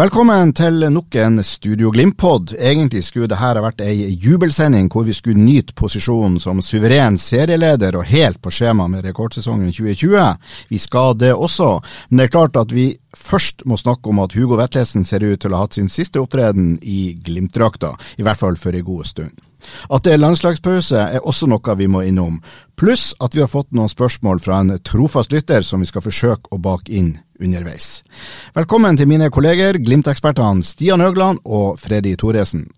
Velkommen til nok en Studio Glimt-pod. Egentlig skulle dette ha vært ei jubelsending hvor vi skulle nyte posisjonen som suveren serieleder og helt på skjema med rekordsesongen 2020. Vi skal det også, men det er klart at vi først må snakke om at Hugo Vetlesen ser ut til å ha hatt sin siste opptreden i Glimt-drakta, i hvert fall for en god stund. At det er landslagspause er også noe vi må innom, pluss at vi har fått noen spørsmål fra en trofast lytter som vi skal forsøke å bake inn underveis. Velkommen til mine kolleger, Glimt-ekspertene Stian Øgland og Freddy Thoresen.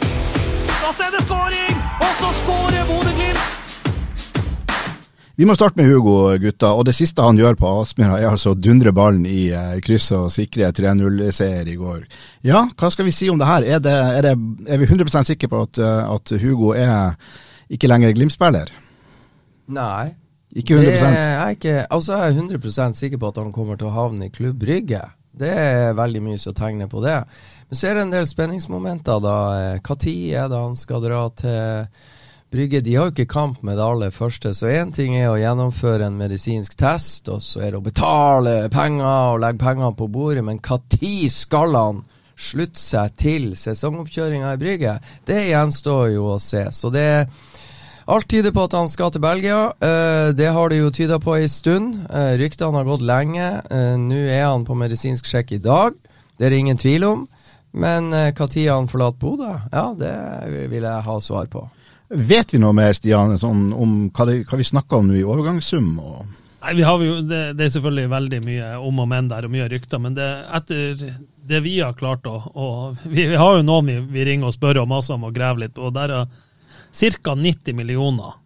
Da ser er det skåring, og så skårer Bodø-Glimt. Vi må starte med Hugo, gutta. Og det siste han gjør på Aspmyra, er altså å dundre ballen i eh, kryss og sikre 3-0-seier i går. Ja, hva skal vi si om det her? Er, det, er, det, er vi 100% sikre på at, eh, at Hugo er ikke lenger Glimt-spiller? Nei. Ikke 100 Det er ikke Altså, jeg er 100% sikker på at han kommer til å havne i Klubb Brygge. Det er veldig mye som tegner på det. Men så er det en del spenningsmomenter, da. Når er det han skal dra til Brygge? De har jo ikke kamp med det aller første, så én ting er å gjennomføre en medisinsk test, og så er det å betale penger og legge penger på bordet, men når skal han slutte seg til sesongoppkjøringa i Brygge? Det gjenstår jo å se. Så det er Alt tyder på at han skal til Belgia. Eh, det har det jo tyda på ei stund. Uh, ryktene har gått lenge. Eh, Nå er han på medisinsk sjekk i dag. Det er det ingen tvil om. Men når han forlater Bodø, ja, det vil jeg ha svar på. Vet vi noe mer, Stian, sånn, om hva, det, hva vi snakker om nå i overgangssum? Nei, vi har jo, det, det, er selvfølgelig veldig mye om og men der, og mye rykter. Men det, etter det vi har klart å vi, vi, har jo noen vi, vi ringer og spør og maser om og graver litt og der er ca. 90 millioner.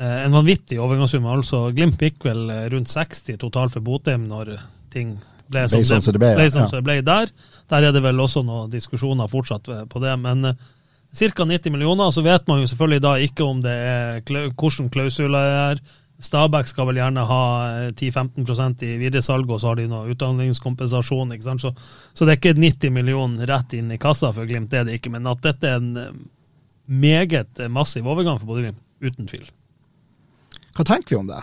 Eh, en vanvittig overgangssum. altså Glimt fikk vel eh, rundt 60 totalt for Botheim når ting ble som, sånn det, ble, ble, som ja. det ble der. Der er det vel også noen diskusjoner fortsatt på det. men Ca. 90 millioner, så vet man jo selvfølgelig da ikke om det er hvordan klausuler er. Stabæk skal vel gjerne ha 10-15% i videresalg, og så har de noe utdanningskompensasjon. ikke sant? Så, så, det er ikke 90 millioner rett inn i kassa for Glimt, det er det ikke. Men at dette er en meget massiv overgang for Bodø-Glimt, uten tvil. Hva tenker vi om det,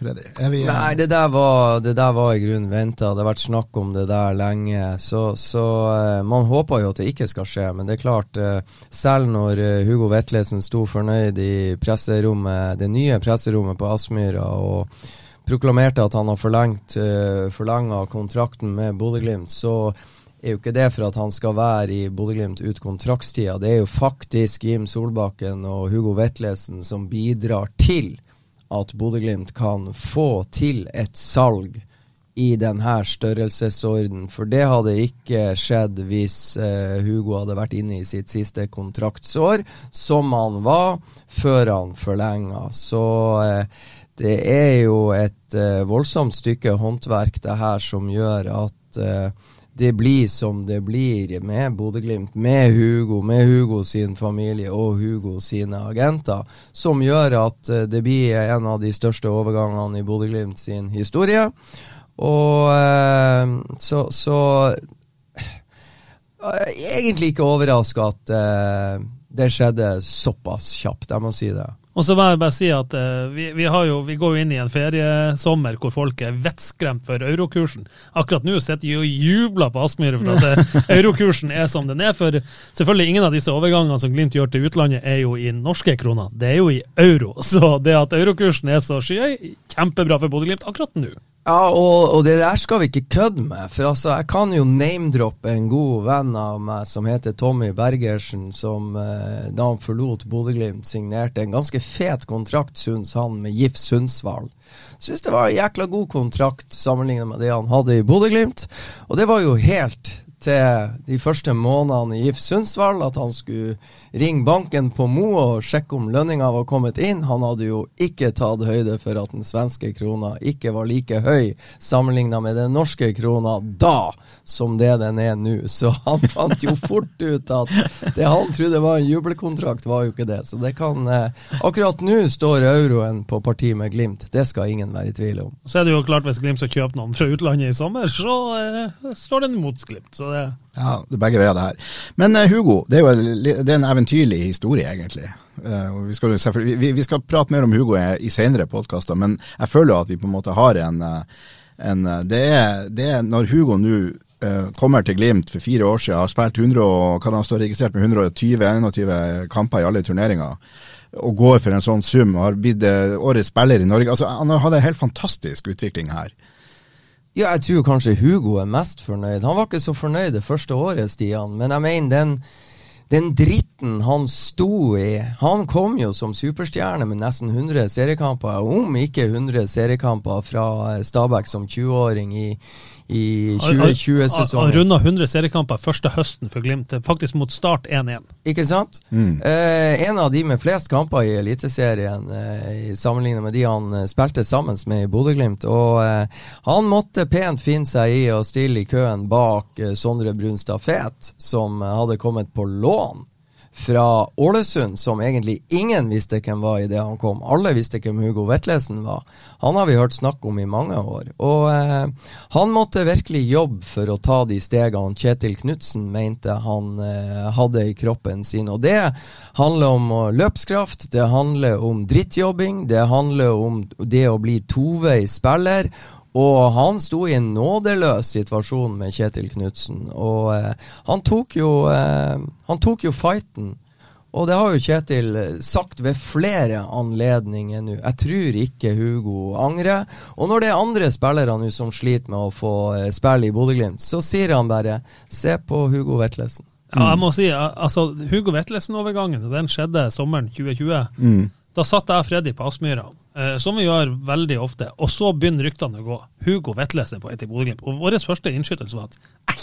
Freddy? Vi, Nei, det der var, det der var i grunnen venta. Det har vært snakk om det der lenge. Så, så uh, man håper jo at det ikke skal skje, men det er klart, uh, selv når uh, Hugo Vetlesen sto fornøyd i presserommet, det nye presserommet på Aspmyra og proklamerte at han har forlengt forlenga kontrakten med Bodø-Glimt, så er jo ikke det for at han skal være i Bodø-Glimt ut kontraktstida. Det er jo faktisk Jim Solbakken og Hugo Vetlesen som bidrar til at Bodø-Glimt kan få til et salg i denne størrelsesorden. For det hadde ikke skjedd hvis eh, Hugo hadde vært inne i sitt siste kontraktsår, som han var før han forlenga. Så eh, det er jo et eh, voldsomt stykke håndverk det her som gjør at eh, det blir som det blir med Bodø-Glimt, med Hugo, med Hugo sin familie og Hugo sine agenter, som gjør at uh, det blir en av de største overgangene i Bodø-Glimt sin historie. Og uh, så, så uh, Egentlig ikke overraska at det skjedde såpass kjapt, jeg må si det. Og så må jeg bare si at uh, vi, vi, jo, vi, går jo inn i en feriesommer hvor folk er vettskremt for eurokursen. Akkurat nå sitter de og jubler på Aspmyr for at uh, eurokursen er som den er. For selvfølgelig ingen av disse overgangene som Glimt gjør til utlandet, er jo i norske kroner. Det er jo i euro. Så det at eurokursen er så skyhøy, kjempebra for Bodø-Glimt akkurat nå. Ja, og, og det der skal vi ikke kødde med. For altså, jeg kan jo name-droppe en god venn av meg som heter Tommy Bergersen, som eh, da han forlot Bodø-Glimt, signerte en ganske fet kontrakt, syns han, med GIF Sundsvall. Syns det var en jækla god kontrakt sammenlignet med det han hadde i Bodø-Glimt. Og det var jo helt til de første månedene i GIF Sundsvall at han skulle ringe banken på Mo og sjekke om lønninga var kommet inn. Han hadde jo ikke tatt høyde for at den svenske krona ikke var like høy sammenligna med den norske krona da som det den er nå. Så han fant jo fort ut at det han trodde var en jubelkontrakt, var jo ikke det. Så det kan eh, Akkurat nå står euroen på parti med Glimt. Det skal ingen være i tvil om. Så er det jo klart hvis Glimt skal kjøpe noen fra utlandet i sommer, så eh, står den mot Glimt. Så det Ja, det er begge veier, det her. Men uh, Hugo, det er jo det er en eventyrlig historie, egentlig. Uh, vi, skal, vi, vi skal prate mer om Hugo i, i senere podkaster, men jeg føler at vi på en måte har en, eh, en eh, det, er, det er når Hugo nå uh, kommer til Glimt for fire år siden, har spilt 100, og, hva han stå registrert med 120-21 kamper i alle turneringer, og går for en sånn sum, og har blitt eh, årets spiller i Norge. Altså, Han har hatt en helt fantastisk utvikling her. Ja, jeg tror kanskje Hugo er mest fornøyd. Han var ikke så fornøyd det første året, Stian, men jeg mener den, den dritten han sto i Han kom jo som superstjerne med nesten 100 seriekamper, om ikke 100 seriekamper fra Stabæk som 20-åring i, i Han 2020-sesongen. runda 100 seriekamper første høsten for Glimt, faktisk mot Start 1-1. Ikke sant? Eh, en av de med flest kamper i Eliteserien, eh, i sammenlignet med de han eh, spilte sammen med i Bodø-Glimt. Og eh, han måtte pent finne seg i å stille i køen bak eh, Sondre Brunstad Fet, som eh, hadde kommet på lån fra Ålesund, som egentlig ingen visste hvem var idet han kom. Alle visste hvem Hugo Vetlesen var. Han har vi hørt snakk om i mange år. Og eh, han måtte virkelig jobbe for å ta de stegene Kjetil Knutsen mente han eh, hadde i kroppen sin. Og det handler om eh, løpskraft, det handler om drittjobbing, det handler om det å bli toveis spiller. Og han sto i en nådeløs situasjon med Kjetil Knutsen. Og eh, han tok jo eh, Han tok jo fighten. Og det har jo Kjetil eh, sagt ved flere anledninger nå. Jeg tror ikke Hugo angrer. Og når det er andre spillere nå som sliter med å få eh, spille i Bodø-Glimt, så sier han bare se på Hugo Vetlesen. Ja, jeg må si, altså Hugo Vetlesen-overgangen, den skjedde sommeren 2020. Da satt jeg og Freddy på Aspmyra, som vi gjør veldig ofte, og så begynner ryktene å gå. Hugo Vetlesen på vei til Bodø-Glimt. Og vår første innskytelse var at ei,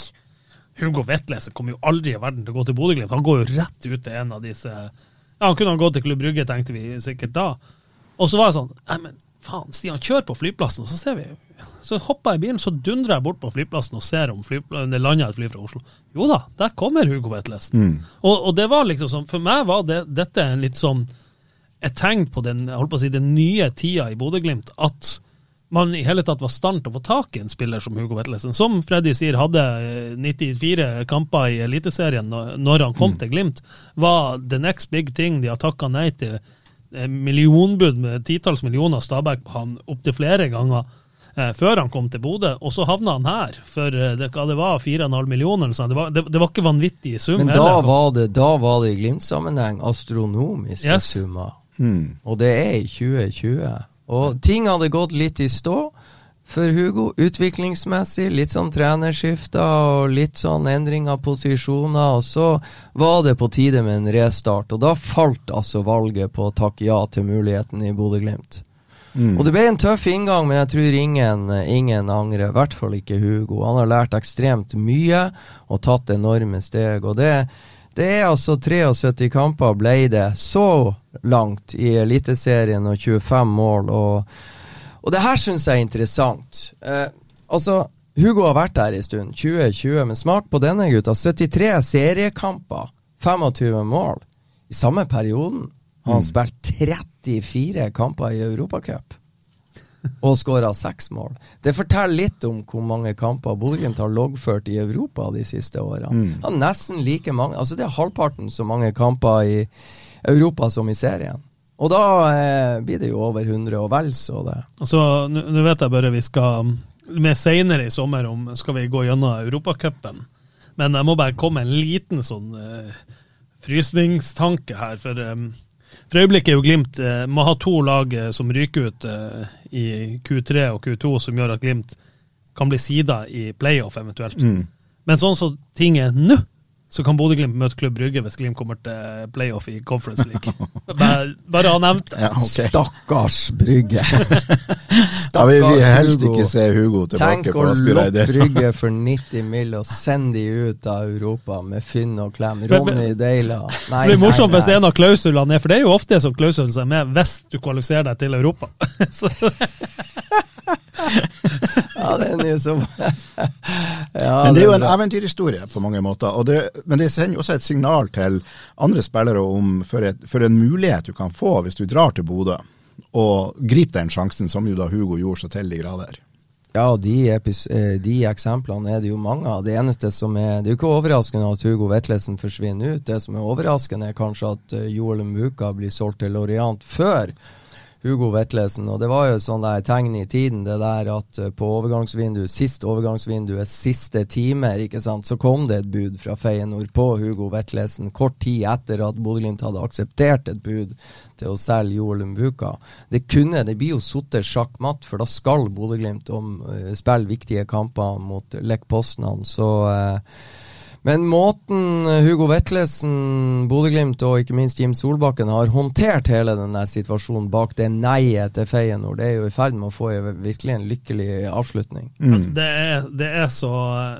Hugo Vetlesen kommer jo aldri i verden til å gå til Bodø-Glimt. Han går jo rett ut til en av disse Ja, han kunne ha gått til Klubb Brygge, tenkte vi sikkert da. Og så var jeg sånn Nei, men faen, Stian, kjør på flyplassen, og så ser vi. Så hopper jeg i bilen, så dundrer jeg bort på flyplassen og ser om flypla- det lander et fly fra Oslo. Jo da, der kommer Hugo Vetlesen. Og, og det var liksom sånn For meg var det, dette en litt sånn et tegn på den, på si, den nye tida i Bodø-Glimt, at man i hele tatt var stand til å få tak i en spiller som Hugo Vetlesen, som Freddy sier hadde eh, 94 kamper i Eliteserien når, han kom til Glimt, var the next big thing. De har takka nei til eh, millionbud med titalls millioner Stabæk på han opptil flere ganger eh, før han kom til Bodø, og så havna han her for eh, det, hva det var 4,5 millioner. eller sånn. Det var, det, det var ikke vanvittig sum. Men da heller. var det, da var det i Glimt-sammenheng astronomiske Yes. summer. Og det er i 2020. Og ting hadde gått litt i stå for Hugo, utviklingsmessig. Litt sånn trenerskifter og litt sånn endring av posisjoner. Og så var det på tide med en restart. Og da falt altså valget på å takke ja til muligheten i Bodø-Glimt. Og det ble en tøff inngang, men jeg tror ingen, ingen angrer. I hvert fall ikke Hugo. Han har lært ekstremt mye og tatt enorme steg. Og det, det er altså 73 kamper ble det så langt i Eliteserien og 25 mål. Og, og det her syns jeg er interessant. Eh, altså, Hugo har vært der en stund, 2020, men smak på denne gutta. 73 seriekamper, 25 mål. I samme perioden har han spilt 34 kamper i Europacup og skåra seks mål. Det forteller litt om hvor mange kamper Bodø-Glimt har loggført i Europa de siste årene. Mm. Ja, nesten like mange Altså Det er halvparten så mange kamper i Europa som i serien. Og da eh, blir det jo over 100 og vel så det. Altså, Nå vet jeg bare vi skal med seinere i sommer om skal vi gå gjennom Europacupen. Men jeg må bare komme med en liten sånn eh, frysningstanke her. For eh, For øyeblikket er jo Glimt eh, må ha to lag eh, som ryker ut eh, i Q3 og Q2, som gjør at Glimt kan bli sida i playoff eventuelt. Mm. Men sånn som ting er nå, så kan Bodø-Glimt møte Klubb Brygge hvis Glimt kommer til playoff i Conference League. bare, bare ha nevnt det. Ja, okay. Stakkars Brygge. Ja, vi vil helst Hugo. ikke se Hugo tilbake Tenk på å det. Brygge for 90 mill. og sende de ut av Europa med Fynn og Klem. Ronny Deila. Nei, Det blir morsomt hvis en av klausulene er For det er jo ofte det som som er med hvis du kvalifiserer deg til Europa. Ja, den er så ja, Men det er jo en eventyrhistorie på mange måter. Det, men det sender jo også et signal til andre spillere om for, et, for en mulighet du kan få hvis du drar til Bodø og griper den sjansen, som jo da Hugo gjorde så til de grader. Ja, de, epis eh, de eksemplene er det jo mange av. Det eneste som er Det er jo ikke overraskende at Hugo Vetlesen forsvinner ut. Det som er overraskende, er kanskje at eh, Joel Muka blir solgt til Lorient før Hugo Vetlesen. Og det var jo sånn der tegn i tiden, det der at eh, på overgangsvindu, sist overgangsvinduet, siste timer, ikke sant, så kom det et bud fra Feyenoord på Hugo Vetlesen kort tid etter at Bodø-Glimt hadde akseptert et bud til å selge Joel Mbuka. Det kunne, det blir jo sittet sjakkmatt, for da skal Bodø-Glimt eh, spille viktige kamper mot Lech Poznan, så eh, men måten Hugo Vetlesen, Bodø-Glimt og ikke minst Jim Solbakken har håndtert hele denne situasjonen bak det neiet til Feyenoord, det er jo i ferd med å få en- virkelig en lykkelig avslutning. det, er, det, er så,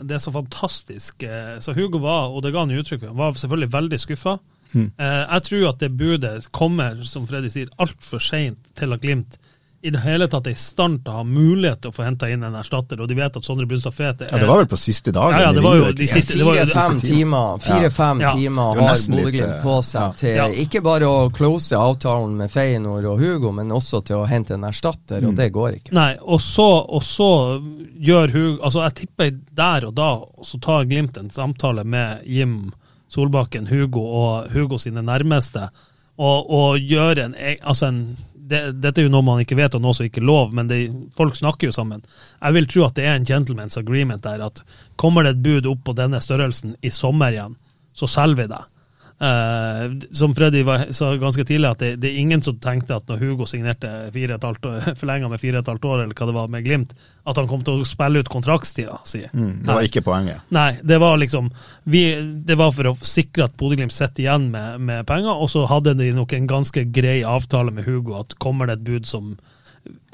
det er så fantastisk. eh, Så Hugo var, og det ga han uttrykk for, han var selvfølgelig veldig skuffa. Mm. Jeg tror at det budet kommer, som Freddy sier, altfor seint til at Glimt i det hele tatt er i stand til å ha mulighet til å få henta inn en erstatter, og de vet at Sondre Brunstad Fete Ja, Det var vel på siste dagen? Ja, ja, det var jo de siste- det var jo- Fire-fem timer, fire-fem Ja. timer ja. har Bodø-Glimt eh, på seg ja. til ikke bare å close avtalen med Feyenoord og Hugo, men også til å hente en erstatter, Mm. og det går ikke. Nei, og så, og så gjør Hugo Altså, jeg tipper der og da så tar Glimt en samtale med Jim Solbakken, Hugo og Hugo sine nærmeste, og, og gjør en, e- altså en det, Dette er jo noe man ikke vet, og noe som ikke er lov, men det, folk snakker jo sammen. Jeg vil tro at det er en gentleman's agreement der, at kommer det et bud opp på denne størrelsen i sommer igjen, så selger vi det. Eh, som Freddy var, sa ganske tidlig, at det, det er ingen som tenkte at når Hugo signerte forlenga med fire og et halvt år, eller hva det var, med Glimt, at han kom til å spille ut kontraktstida si. Mm, det var ikke poenget. Nei, det var liksom vi, Det var for å sikre at Bodø-Glimt sitter igjen med, med penger, og så hadde de nok en ganske grei avtale med Hugo at kommer det et bud som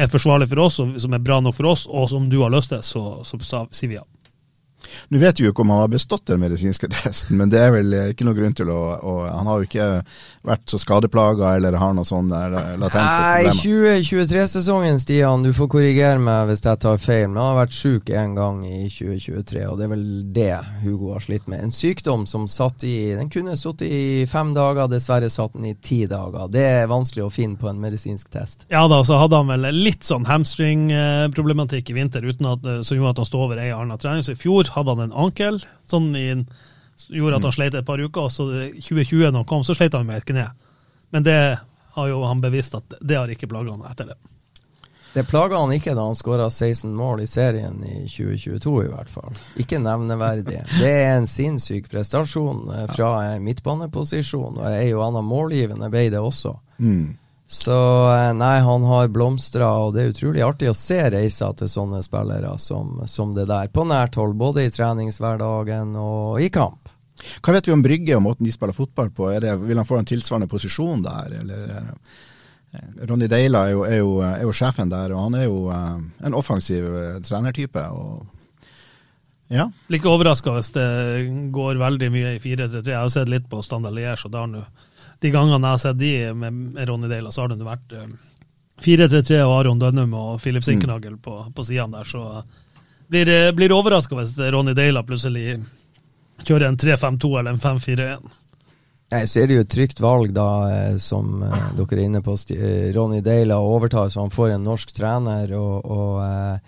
er forsvarlig for oss, og som er bra nok for oss, og som du har lyst til, så, så, så sier vi ja. Nå vet vi jo ikke om han har bestått den medisinske testen, men det er vel eh, ikke noe grunn til å, å Han har jo ikke vært så skadeplaga eller har noe sånn der, eh, latente Nei, problemer. 2023-sesongen, Stian, du får korrigere meg hvis jeg tar feil, men han har vært syk én gang i 2023, og det er vel det Hugo har slitt med. En sykdom som satt i Den kunne sittet i fem dager, dessverre satt den i ti dager. Det er vanskelig å finne på en medisinsk test. Ja da, så hadde han vel litt sånn hamstring-problematikk i vinter, uten at, eh, som gjorde at han stod over ei annen trening. Så i fjor hadde han en ankel, sånn i en, gjorde at han sleit et par uker. Og så 2020, når han kom, så sleit han med et kne. Men det har jo han bevisst at det har ikke plaga han etter det. Det plaga han ikke da han skåra 16 mål i serien i 2022, i hvert fall. Ikke nevneverdig. Det er en sinnssyk prestasjon eh, fra en midtbaneposisjon, og ei og anna målgivende ble det også. Mm. Så eh, nei, han har blomstra, og det er utrolig artig å se reiser til sånne spillere som, som det der, på nært hold, både i treningshverdagen og i kamp. Hva vet vi om Brygge og måten de spiller fotball på? Er det, vil han få en tilsvarende posisjon der, eller eh, Ronny Deila er jo, er, jo, er jo sjefen der, og han er jo eh, en offensiv eh, trenertype. og ja, Blir ikke overraska hvis det går veldig mye i 4-3-3. Jeg har sett litt på Standard Liège, og har nå de gangene jeg har sett de med Ronny Deila, så har det vært eh, 4-3-3 og Aron Dønnum og Filip Sinkernagel på, på sidene der, så blir, det- blir overraska hvis Ronny Deila plutselig kjører en 3-5-2 eller en 5-4-1. Nei, så er det jo et trygt valg, da, eh, som eh, dere er inne på. Eh, Ronny Deila overtar, så han får en norsk trener. og, og eh,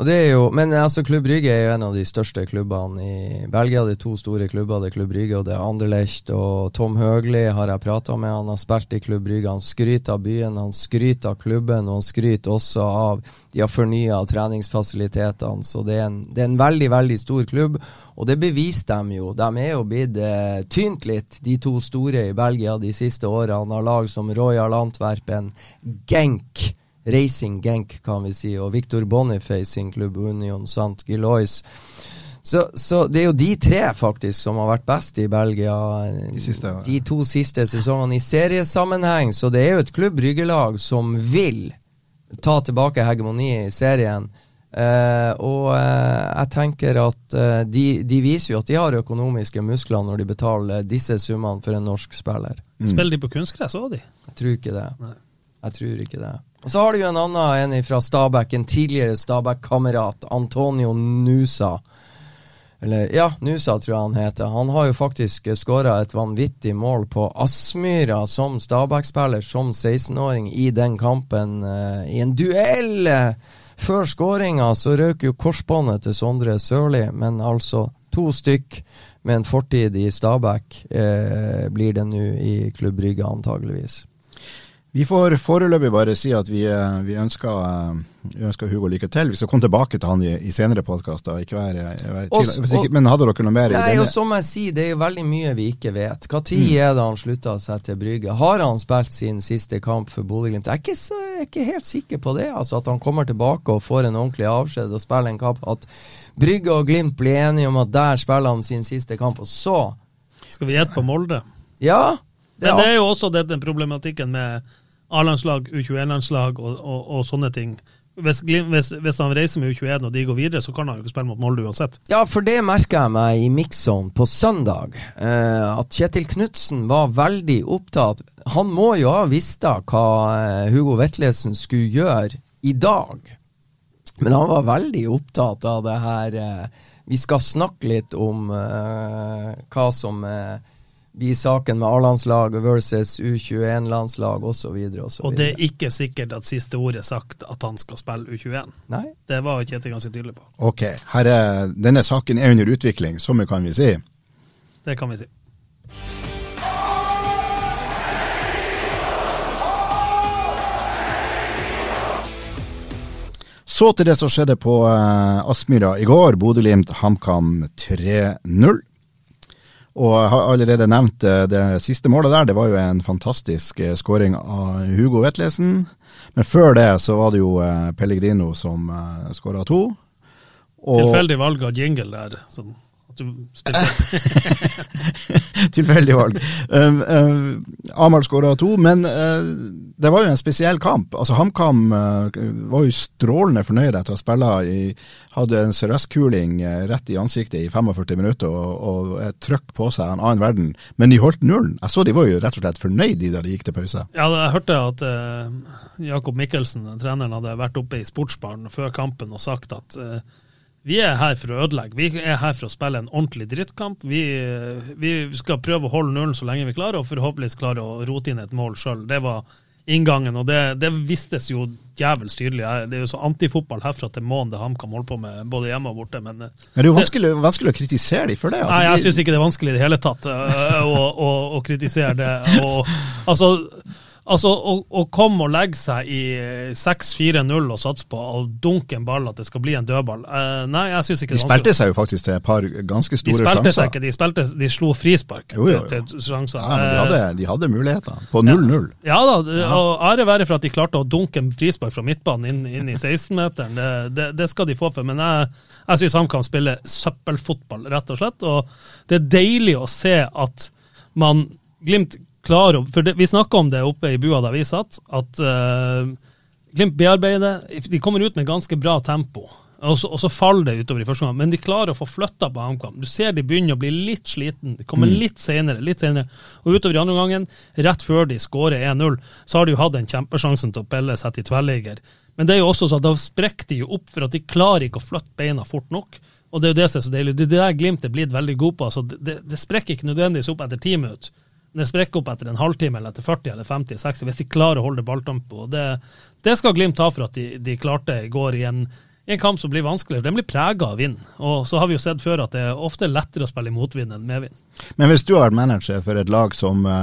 Og det er jo, men altså, Klubb Brygge er jo en av de største klubbene i Belgia. Det er to store klubber. Det er Klubb Brygge og det er Anderlecht. Og Tom Høgli har jeg prata med. Han har spilt i Klubb Brygge. Han skryter av byen, han skryter av klubben, og han skryter også av de har fornya treningsfasilitetene. Så det er, en, det er, en, veldig, veldig stor klubb. Og det beviser dem jo. De er jo blitt eh, tynt litt, de to store i Belgia de siste årene. Har lag som Royal Antwerpen, Genk Racing Genk, kan vi si, og Victor Boniface sin klubb Union Sant Gilois. Så, så, det er jo de tre faktisk som har vært best i Belgia de, siste, ja. de to siste sesongene i seriesammenheng. Så det er jo et klubb Ryggelag som vil ta tilbake hegemoniet i serien. Uh, og uh, jeg tenker at uh, de, de, viser jo at de har økonomiske muskler når de betaler disse summene for en norsk spiller. Mm. Spiller de på kunstgress òg, de? Jeg tror ikke det. Nei. Jeg tror ikke det. Og så har du jo en annen en fra Stabæk, en tidligere Stabæk-kamerat, Antonio Nusa. Eller ja, Nusa tror jeg han heter. Han har jo faktisk skåra et vanvittig mål på Aspmyra som Stabæk-spiller, som 16-åring, i den kampen. Uh, I en duell! Før skåringa så røk jo korsbåndet til Sondre Sørli, men altså to stykk med en fortid i Stabæk uh, blir det nå i Klubb Brygge, antageligvis. Vi får foreløpig bare si at vi, eh, vi, ønsker, eh, vi, ønsker, Hugo lykke til. Vi skal komme tilbake til han i, i senere podkaster. Men hadde dere noe mer? Nei, i denne? som jeg sier, Det er jo veldig mye vi ikke vet. Når mm. er det han slutta seg til Brygge? Har han spilt sin siste kamp for Bodø-Glimt? Jeg, jeg, er ikke helt sikker på det. Altså At han kommer tilbake og får en ordentlig avskjed og spiller en kamp. At Brygge og Glimt blir enige om at der spiller han sin siste kamp, og så Skal vi gjette på Molde? Ja. Det Men det er jo også den problematikken med A-landslag, U21-landslag og, og, og, sånne ting. Hvis, hvis, hvis, han reiser med U21 og de går videre, så kan han jo ikke spille mot Molde uansett. Ja, for det merka jeg meg i mix-zone på søndag. Eh, at Kjetil Knutsen var veldig opptatt Han må jo ha visst hva eh, Hugo Vetlesen skulle gjøre i dag. Men han var veldig opptatt av det her eh, Vi skal snakke litt om eh, hva som eh, blir saken med A-landslag versus U21-landslag osv. Og, og det er ikke sikkert at siste ordet er sagt at han skal spille U21. Nei. Det var Kjetil ganske tydelig på. Ok, er, denne saken er under utvikling, så mye kan vi si? Det kan vi si. Så til det som skjedde på uh, Aspmyra i går. Bodø-Glimt HamKam 3-0. Og jeg har allerede nevnt eh, det siste målet der. Det var jo en fantastisk eh, skåring av Hugo Vetlesen. Men før det så var det jo eh, Pellegrino som skåra to. Og Tilfeldig valg av jingle der. Sånn Tilfeldig valg. Um, um, Amahl skåra to, men uh, det var jo en spesiell kamp. Altså HamKam uh, var jo strålende fornøyd etter å ha spilt i Hadde en sørøstkuling uh, rett i ansiktet i 45 minutter og, og et trøkk på seg av en annen verden. Men de holdt nullen. Jeg så de var jo rett og slett fornøyd da de gikk til pause. Ja, jeg hørte at uh, Jakob Mikkelsen, treneren, hadde vært oppe i sportsbaren før kampen og sagt at uh, vi er her for å ødelegge. Vi er her for å spille en ordentlig drittkamp. Vi, vi skal prøve å holde nullen så lenge vi klarer, og forhåpentligvis klare å rote inn et mål sjøl. Det var inngangen, og det, det vistes jo djevelsk tydelig. Det er jo så antifotball herfra til månen det HamKam holder på med, både hjemme og borte. Men, men det er jo vanskelig, vanskelig å kritisere dem for det. Altså, nei, jeg syns ikke det er vanskelig i det hele tatt uh, å, å, å, kritisere det. Og, altså Altså, å, å, komme og legge seg i 6-4-0 og satse på å dunke en ball, at det skal bli en dødball uh, Nei, jeg syns ikke det De spilte seg jo faktisk til et par ganske store sjanser. De spilte seg ikke, de, spilte, de slo frispark jo, jo, jo. til, til sjanser. Ja, men de hadde, de hadde muligheter, på 0-0. Ja, ja, da, ja. og ære være for at de klarte å dunke en frispark fra midtbanen inn, inn i 16-meteren. Det, det, det, skal de få for. Men jeg, jeg syns HamKam spiller søppelfotball, rett og slett. Og det er deilig å se at man Glimt klare For det, vi snakka om det oppe i bua der vi satt, at uh, Glimt bearbeider. De kommer ut med ganske bra tempo. Og så, og så, faller det utover i første gang, men de klarer å få flytta på HamKam. Du ser de begynner å bli litt sliten. De kommer mm. litt senere, litt senere. Og utover i andre gangen, rett før de skårer 1-0, så har de jo hatt en kjempesjansen til å pelle seg til tverrligger. Men det er jo også sånn at da sprekker de jo opp, for at de klarer ikke å flytte beina fort nok. Og det er jo det som er så deilig. Det er det der Glimt er blitt veldig god på. Altså, det, det sprekker ikke nødvendigvis opp etter ti minutter det sprekker opp etter en halvtime eller etter 40 eller 50 60 hvis de klarer å holde balltempo. Det, det skal Glimt ta for at de, de klarte i går i en, i en kamp som blir vanskeligere. Den blir prega av vind. Og så har vi jo sett før at det er ofte lettere å spille i motvind enn medvind. Men hvis du har vært manager for et lag som uh,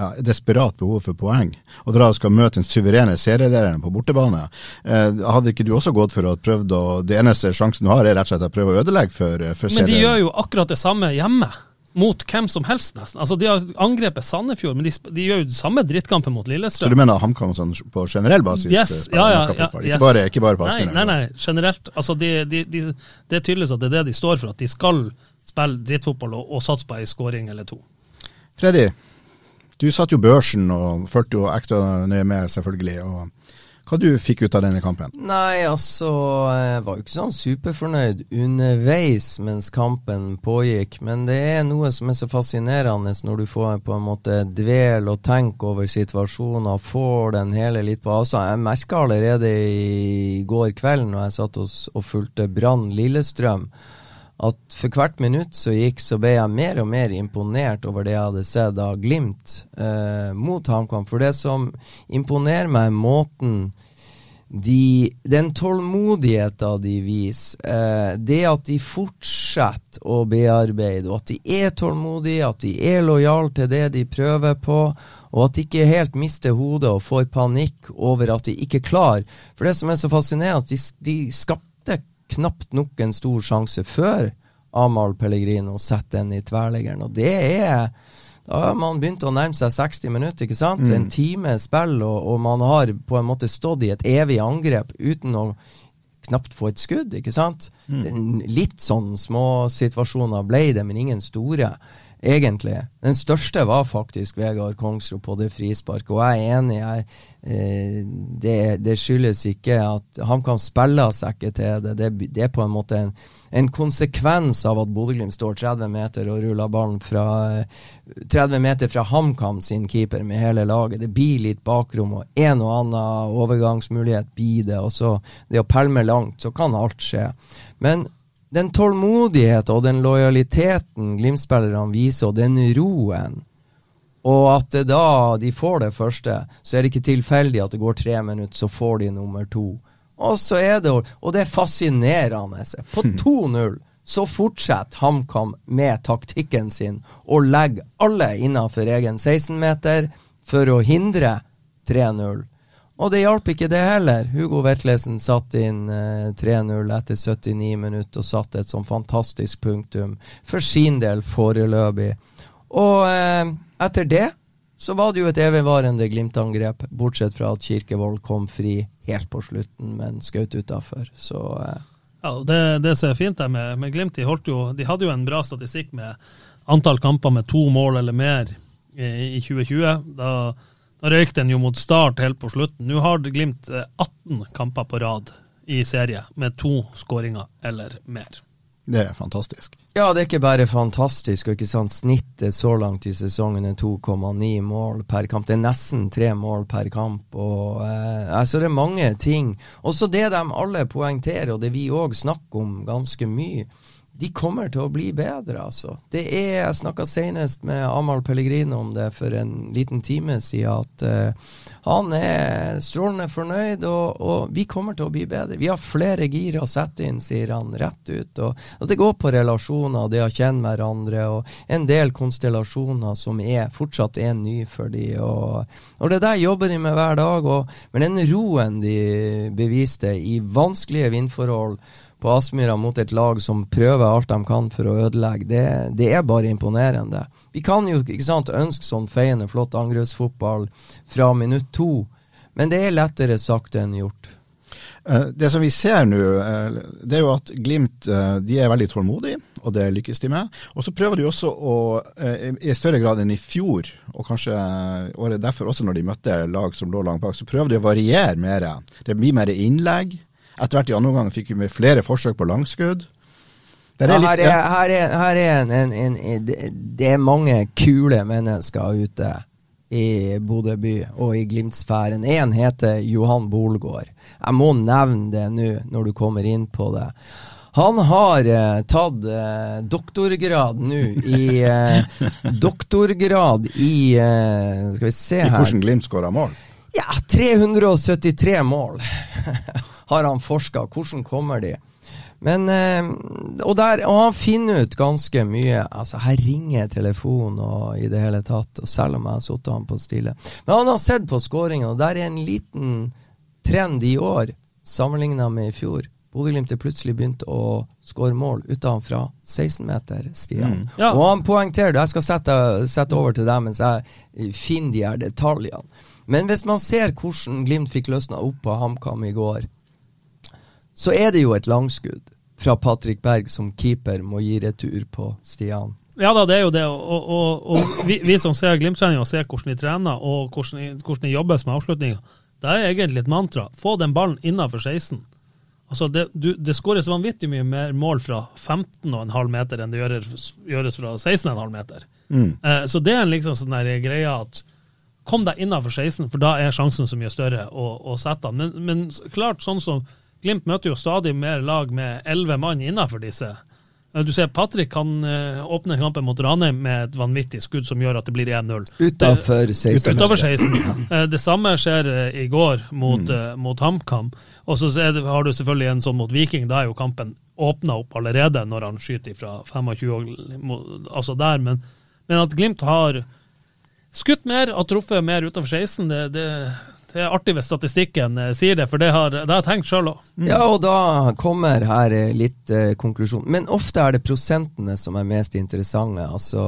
ja, desperat behov for poeng, og dere skal møte den suverene serielederen på bortebane, uh, hadde ikke du også gått for å prøvd å Det eneste sjansen du har, er rett og slett å prøve å ødelegge for, for Men de gjør jo akkurat det samme hjemme mot hvem som helst, nesten. Altså, De har angrepet Sandefjord, men de, de gjør jo samme drittkampen mot Lillestrøm. Så du mener HamKam sånn på generell basis? Yes, ja, ja, ja, yes. Ikke bare, ikke bare på Aspmyra? Nei, nei, nei, generelt. Altså, de, de, det er tydeligvis at det er det de står for, at de skal spille drittfotball og, og satse på ei skåring eller to. Freddy, du satt jo børsen og fulgte jo ekstra nøye med, selvfølgelig. og hva du fikk ut av denne kampen? Nei, altså Jeg var jo ikke sånn superfornøyd underveis mens kampen pågikk. Men det er noe som er så fascinerende når du får på en måte dvele og tenke over situasjonen og får den hele litt på avstand. Jeg merka allerede i går kveld når jeg satt og fulgte Brann Lillestrøm at for hvert minutt så gikk, så ble jeg mer og mer imponert over det jeg hadde sett av Glimt eh, mot HamKam. For det som imponerer meg, er måten de, den tålmodigheten de viser, eh, det at de fortsetter å bearbeide, og at de er tålmodige, at de er lojale til det de prøver på, og at de ikke helt mister hodet og får panikk over at de ikke klarer. For det som er så fascinerende, de, de skapte knapt nok en stor sjanse før Amahl Pellegrino setter den i tverleggeren. Og det er Da har man begynt å nærme seg 60 minutter, ikke sant? Mm. En time spill, og, og, man har på en måte stått i et evig angrep uten å knapt få et skudd, ikke sant? Mm. Litt sånn små situasjoner ble det, men ingen store egentlig. Den største var faktisk Vegard Kongsrud på det frisparket, og jeg er enig. Jeg, eh, det, det, skyldes ikke at han kan spille seg ikke til det. det. det. er på en måte en, en konsekvens av at Bodø-Glimt står 30 meter og ruller ballen fra 30 meter fra HamKam sin keeper med hele laget. Det blir litt bakrom, og en og annen overgangsmulighet blir det. Og så det å pælme langt, så kan alt skje. Men den tålmodigheten og den lojaliteten Glimt-spillerne viser, og den roen, og at da de får det første, så er det ikke tilfeldig at det går tre minutter, så får de nummer to. Og så er det, og det er fascinerende. På 2-0 så fortsetter HamKam med taktikken sin og legger alle innenfor egen 16-meter for å hindre 3-0. Og det hjalp ikke det heller. Hugo Vetlesen satt inn eh, 3-0 etter 79 minutter og satte et sånn fantastisk punktum for sin del foreløpig. Og eh, etter det så var det jo et evigvarende Glimt-angrep, bortsett fra at Kirkevold kom fri helt på slutten men skjøt utafor. Så eh. Ja, det, det som er fint der med, med Glimt, de, jo, de, hadde jo en bra statistikk med antall kamper med to mål eller mer i, i 2020. da da røyk den jo mot Start helt på slutten. Nå har Glimt 18 eh, kamper på rad i serie med to skåringer eller mer. Det er fantastisk. Ja, det er ikke bare fantastisk. og ikke sant, Snittet så langt i sesongen er 2,9 mål per kamp. Det er nesten tre mål per kamp. og eh, altså Det er mange ting. Også det de alle poengterer, og det vi òg snakker om ganske mye de kommer til å bli bedre, altså. Det er, Jeg snakka senest med Amahl Pellegrino om det for en liten time siden, at uh, han er strålende fornøyd, og, og, vi kommer til å bli bedre. Vi har flere gir å sette inn, sier han rett ut. Og, og det går på relasjoner, det å kjenne hverandre, og en del konstellasjoner som er, fortsatt er ny for de, og, og det der jobber de med hver dag. Men den roen de beviste i vanskelige vindforhold på Aspmyra mot et lag som prøver alt de kan for å ødelegge, det, det er bare imponerende. Vi kan jo ikke sant, ønske sånn feiende flott angrepsfotball fra minutt to, men det er lettere sagt enn gjort. Eh, det som vi ser nå, eh, det er jo at Glimt eh, de er veldig tålmodige, og det lykkes de med. Og så prøver de også å, i større grad enn i fjor, og kanskje året derfor også når de møtte lag som lå langt bak, så prøver de å variere mer. Det blir mer innlegg. Etter hvert i andre omgang fikk vi flere forsøk på langskudd. Ja, her, er, her, er, her er en, en, en, Det er mange kule mennesker ute i Bodø by og i Glimt-sfæren. Én heter Johan Bolgård. Jeg må nevne det nå, når du kommer inn på det. Han har eh, tatt eh, doktorgrad nå i eh, Doktorgrad i eh, Skal vi se her I hvordan Glimt skåra mål? Ja, 373 mål. har han forska. Hvordan kommer de? Men eh, og, der, og han finner ut ganske mye. Altså, her ringer telefonen og i det hele tatt, og selv om jeg har satt han på stille. Men han har sett på skåringa, og der er en liten trend i år sammenligna med i fjor. Bodø-Glimt er plutselig begynt å skåre mål utenfra 16-meter, Stian. Mm. Ja. Og han poengterer det. Jeg skal sette, sette over til deg mens jeg finner de her detaljene. Men hvis man ser hvordan Glimt fikk løsna opp på HamKam i går, så er det jo et langskudd fra Patrick Berg som keeper må gi retur på Stian. Ja da, det er jo det. Og, og, og vi, vi, som ser Glimt-treninga, ser hvordan de trener og hvordan, hvordan de jobbes med avslutninga, det er egentlig et mantra. Få den ballen innafor 16. Altså det, du, det skåres vanvittig mye mer mål fra 15,5 meter enn det gjøres, gjøres fra 16,5 meter. Mm. Eh, så det er en liksom sånn der greie at kom deg innafor 16, for da er sjansen så mye større å, å sette den. Men, men klart, sånn som Glimt møter jo stadig mer lag med 11 mann innafor disse. Du ser Patrick kan eh, åpne kampen mot Ranheim med et vanvittig skudd som gjør at det blir 1-0. Utafor 16. Utover 16. Eh, Det samme skjer eh, i går mot, eh, mot HamKam. Og så har du selvfølgelig en sånn mot Viking. Da er jo kampen åpna opp allerede når han skyter fra 25, og- altså der. Men, men at Glimt har skutt mer, og truffet mer utenfor 16, det, det, det er artig hvis statistikken eh, sier det, for det har, det har jeg tenkt sjøl òg. Ja, og da kommer her eh, litt eh, konklusjon. Men ofte er det prosentene som er mest interessante. Altså,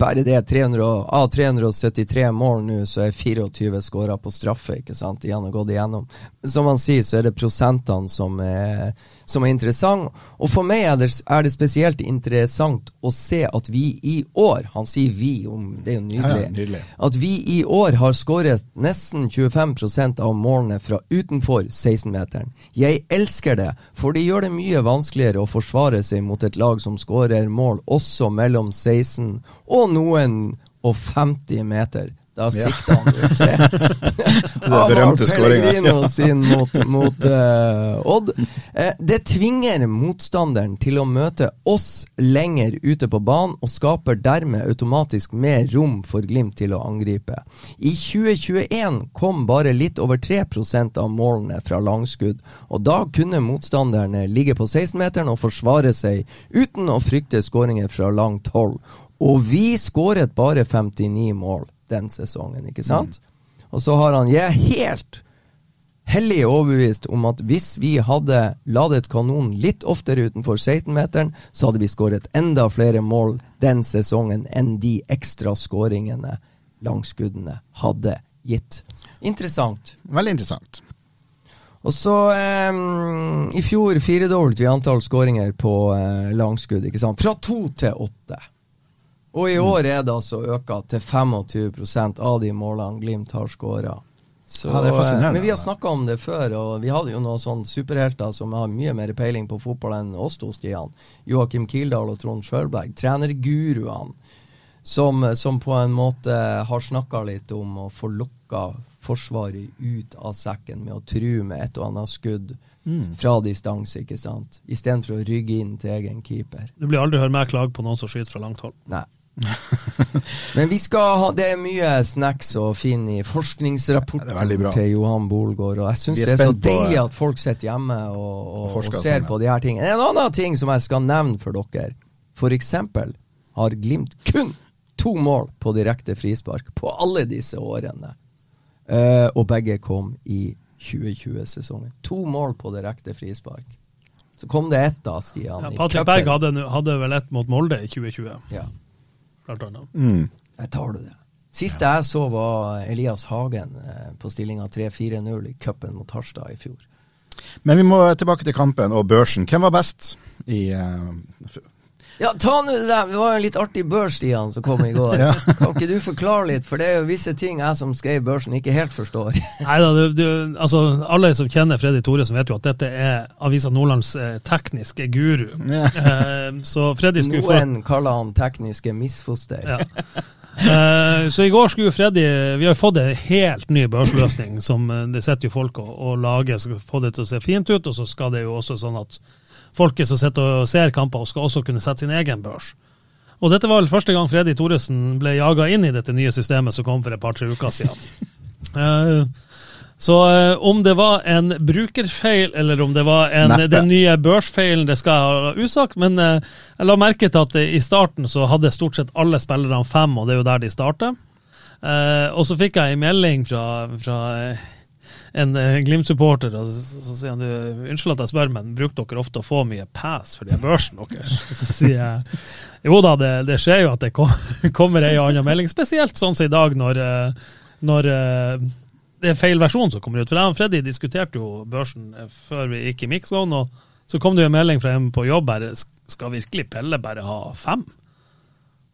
bare det 300, og- av 373 mål nå, så er 24 skåra på straffe, ikke sant. De har gått igjennom. Som han sier, så er det prosentene som er, som er interessant. Og for meg er det, er det spesielt interessant å se at vi i år, han sier vi, om det er jo nydelig, ja, nydelig. at vi i år har skåret nesten 25% av målene fra utenfor 16-meteren. Jeg elsker det, for det gjør det mye vanskeligere å forsvare seg mot et lag som skårer mål også mellom 16 og noen og 50 meter. Da Ja. sikta han jo til det berømte skåringa. Pellegrino sin mot, mot uh, Odd. Eh, det tvinger motstanderen til å møte oss lenger ute på banen, og skaper dermed automatisk mer rom for Glimt til å angripe. I 2021 kom bare litt over 3% av målene fra langskudd, og da kunne motstanderne ligge på 16-meteren og forsvare seg uten å frykte skåringer fra langt hold. Og vi skåret bare 59 mål den sesongen, ikke sant? Og så har han Jeg er helt hellig overbevist om at hvis vi hadde ladet kanonen litt oftere utenfor 16-meteren, så hadde vi skåret enda flere mål den sesongen enn de ekstra skåringene langskuddene hadde gitt. Interessant. Veldig interessant. Og så eh, I fjor firedoblet vi antall skåringer på eh, langskudd, ikke sant? Fra to til åtte. Og i år er det altså øka til 25% av de målene Glimt har skåra. Ja, det er. Men vi har snakka om det før, og vi hadde jo noen sånne superhelter som har mye mer peiling på fotball enn oss to, Stian. Joakim Kildahl og Trond Sjølberg. Trenerguruene. Som, som på en måte har snakka litt om å få lokka Forsvaret ut av sekken med å true med et og annet skudd fra distanse, ikke sant? Istedenfor å rygge inn til egen keeper. Du blir aldri hørt meg klage på noen som skyter fra langt hold. Nei. Men vi skal ha Det er mye snacks å finne i forskningsrapporten bra. til Johan Bolgaard. Og jeg syns det er så deilig eh, at folk sitter hjemme og, og, og og, ser sånn, på de her tingene. En annen ting som jeg skal nevne for dere. For eksempel har Glimt kun to mål på direkte frispark på alle disse årene. Uh, og begge kom i 2020-sesongen. To mål på direkte frispark. Så kom det ett da, Stian. Ja, Patrick. Berg hadde, hadde vel ett mot Molde i 2020, Ja. Blant annet. Mm. Der tar du det. Siste jeg så, var Elias Hagen eh, på stillinga 3-4-0 i cupen mot Harstad i fjor. Men vi må tilbake til kampen og børsen. Hvem var best i eh, Ja, ta nå det der. Det var jo en litt artig børs, Stian, som kom i går. Ja. Kan ikke du forklare litt? For det er jo visse ting jeg som skrev børsen, ikke helt forstår. Nei da, altså, alle som kjenner Freddy Thoresen, vet jo at dette er Avisa Nordlands eh, tekniske guru. Ja. Eh, så Freddy skulle få Noen kaller han tekniske misfoster. ja. Eh, Så i går skulle Freddy Vi har fått en helt ny børsløsning. som eh, Det sitter jo folk og, og lager, skal få det til å se fint ut. Og så skal det jo også sånn at folket som sitter og ser kamper, skal også kunne sette sin egen børs. Og dette var vel første gang Freddy Thoresen ble jaga inn i dette nye systemet som kom for et par-tre uker siden. Eh, Så eh, om det var en brukerfeil, eller om det var en, den nye børsfeilen, det skal jeg ha usagt. Men eh, jeg la merke til at i starten så hadde stort sett alle spillerne fem, og det er jo der de starter. Og så fikk jeg en melding fra, fra en eh, Glimt-supporter, og så, sier han du, unnskyld at jeg spør, men bruker dere ofte å få mye pass for de børsen deres? Så sier jeg jo da, det, det skjer jo at det kom, kommer ei og anna melding, spesielt sånn som i dag når, eh, når eh, det er feil versjon som kommer ut. For jeg og Freddy diskuterte jo børsen før vi gikk i mix-zone, og så kom det jo en melding fra en på jobb her, skal virkelig Pelle bare ha fem?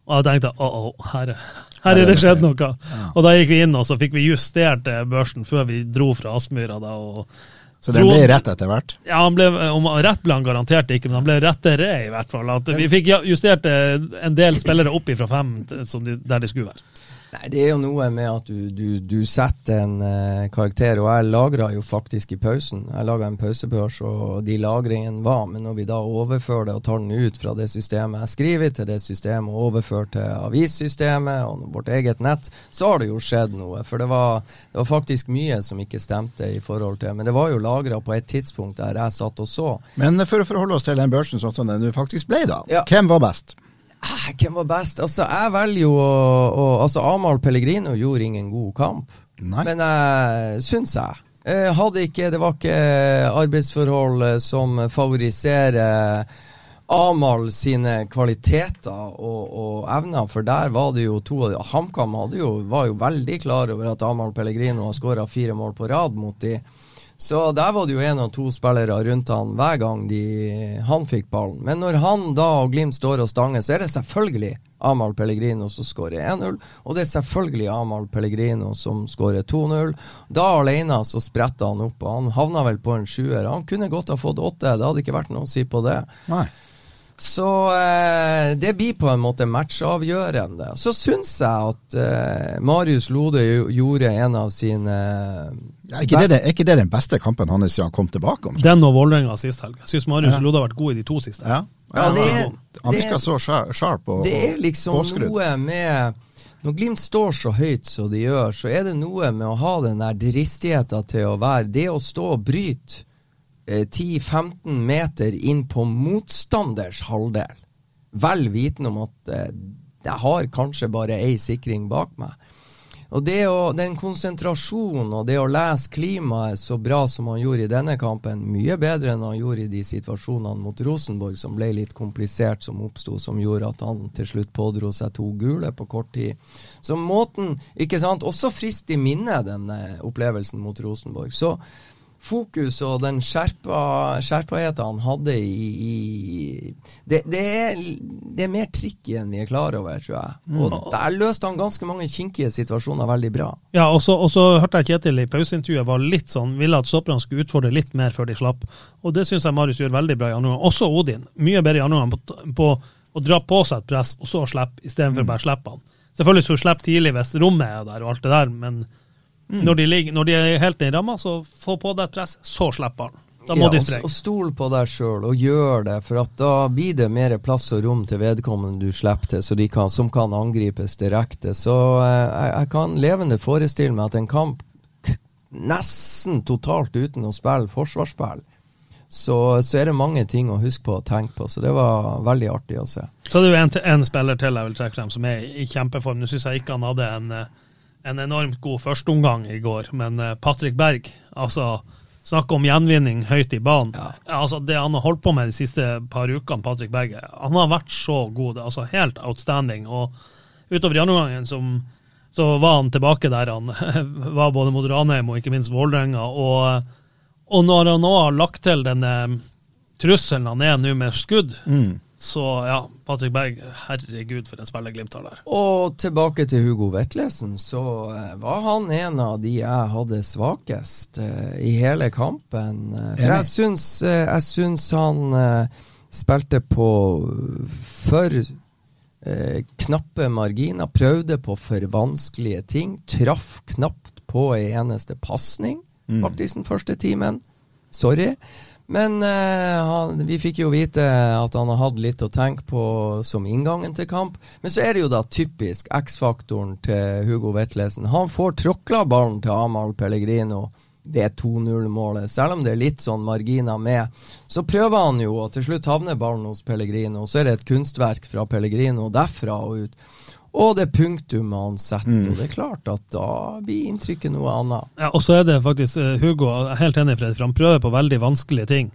Og jeg tenkte å, oh, her, er- her er det skjedd noe. Og da gikk vi inn, og så fikk vi justert eh, børsen før vi dro fra Aspmyra. Så den ble rett etter hvert. ja, han ble, om rett ble han garantert ikke, men han ble rettere i hvert fall. At vi fikk justert eh, en del spillere opp fra fem som de, der de skulle være. Nei, Det er jo noe med at du, du, du setter en eh, karakter, og jeg lagra jo faktisk i pausen. Jeg laga en pausebørs, og de lagringene var, men når vi da overfører det og tar den ut fra det systemet jeg skriver til det systemet, og overfører til avissystemet og vårt eget nett, så har det jo skjedd noe. For det var, det var faktisk mye som ikke stemte i forhold til Men det var jo lagra på et tidspunkt der jeg satt og så. Men for å forholde oss til den børsen sånn som den du faktisk ble, da. Ja. Hvem var best? Ah, Hvem var best? Altså, jeg velger jo å, Altså, Amahl Pellegrino gjorde ingen god kamp. Nei. Men jeg syns jeg. Eh, hadde ikke Det var ikke arbeidsforhold eh, som favoriserer Amahl sine kvaliteter og, og evner, for der var det jo to av HamKam var jo veldig klar over at Amahl Pellegrino har skåra fire mål på rad mot de. Så der var det jo én og to spillere rundt han hver gang de, han fikk ballen. Men når han da og Glimt står og stanger, så er det selvfølgelig Amahl Pellegrino som skårer 1-0, og det er selvfølgelig Amahl Pellegrino som skårer 2-0. Da alene så spretter han opp, og han havna vel på en sjuer. Han kunne godt ha fått åtte, det hadde ikke vært noe å si på det. Nei. Så eh, det blir på en måte matchavgjørende. Så syns jeg at eh, Marius Lode gjorde en av sine Er ikke, det, det- er ikke det den beste kampen hans siden han kom tilbake? om? Den og Vålerenga sist helg. Jeg syns Marius Lode har vært god i de to siste. Ja. Ja, det er- han virka så sharp og, Det er liksom påskrudd. noe med Når Glimt står så høyt som de gjør, så er det noe med å ha den der dristigheten til å være Det å stå og bryte 10-15 meter inn på motstanders halvdel, vel vitende om at eh, jeg har kanskje bare ei sikring bak meg. Og det å, Den konsentrasjonen og det å lese klimaet så bra som han gjorde i denne kampen, mye bedre enn han gjorde i de situasjonene mot Rosenborg som ble litt komplisert, som oppsto, som gjorde at han til slutt pådro seg to gule på kort tid. Så måten ikke sant, Også frist i minne, den eh, opplevelsen mot Rosenborg. Så fokus og den skjerpa, skjerpaheten han hadde i, i det, det, er, det er mer tricky enn vi er klar over, tror jeg. Og der løste han ganske mange kinkige situasjoner veldig bra. Ja, og så, og så hørte jeg Kjetil i pauseintervjuet var litt sånn, ville at stopperne skulle utfordre litt mer før de slapp. Og det syns jeg Marius gjør veldig bra i andre omgang. Også Odin. Mye bedre i andre omgang på, på å dra på seg et press, og så slippe, istedenfor bare å slippe han. Selvfølgelig skulle du slippe tidlig hvis rommet er der og alt det der, men når, de ligger, når de er helt nede i ramma, så få på deg et press, så slipper han. Da må Ja, de sprenge. Og stol på deg sjøl, og gjør det. For da blir det mer plass og rom til vedkommende du slipper til, så de kan, som kan angripes direkte. Så eh, jeg, jeg kan levende forestille meg at en kamp nesten totalt uten å spille forsvarsspill, så, så er det mange ting å huske på og tenke på. Så det var veldig artig å se. Så det er jo en, en spiller til jeg vil trekke frem som er i kjempeform. Nå syns jeg ikke han hadde en, eh, en enormt god førsteomgang i går, men eh, Patrick Berg, altså Snakk om gjenvinning høyt i banen. Ja. Altså Det han har holdt på med de siste par ukene, Patrick Berg, han har vært så god. altså Helt outstanding. Og utover i andre omgangen som så var han tilbake der han var både mot Ranheim og ikke minst Vålerenga. Og, og når han nå har lagt til denne trusselen han er nå med skudd, så ja, Patrick Berg, herregud for en spiller Glimt har der. Og tilbake til Hugo Vetlesen, så eh, var han en av de jeg hadde svakest uh, i hele kampen. Eh, for jeg syns, uh, jeg syns han uh, spilte på for eh, knappe marginer, prøvde på for vanskelige ting, traff knapt på ei eneste pasning, faktisk den første timen. Sorry. Men eh, han, vi fikk jo vite at han har hatt litt å tenke på som inngangen til kamp. Men så er det jo da typisk X-faktoren til Hugo Vetlesen. Han får tråkla ballen til Amahl Pellegrino ved 2-0-målet, selv om det er litt sånn marginer med. Så prøver han jo, og til slutt havner ballen hos Pellegrino. Så er det et kunstverk fra Pellegrino derfra og ut. Og det punktumet han setter. Mm. Og det er klart at da blir inntrykket noe annet. Ja, og så er det faktisk eh, Hugo jeg er helt enig, Fredrik, for han prøver på veldig vanskelige ting.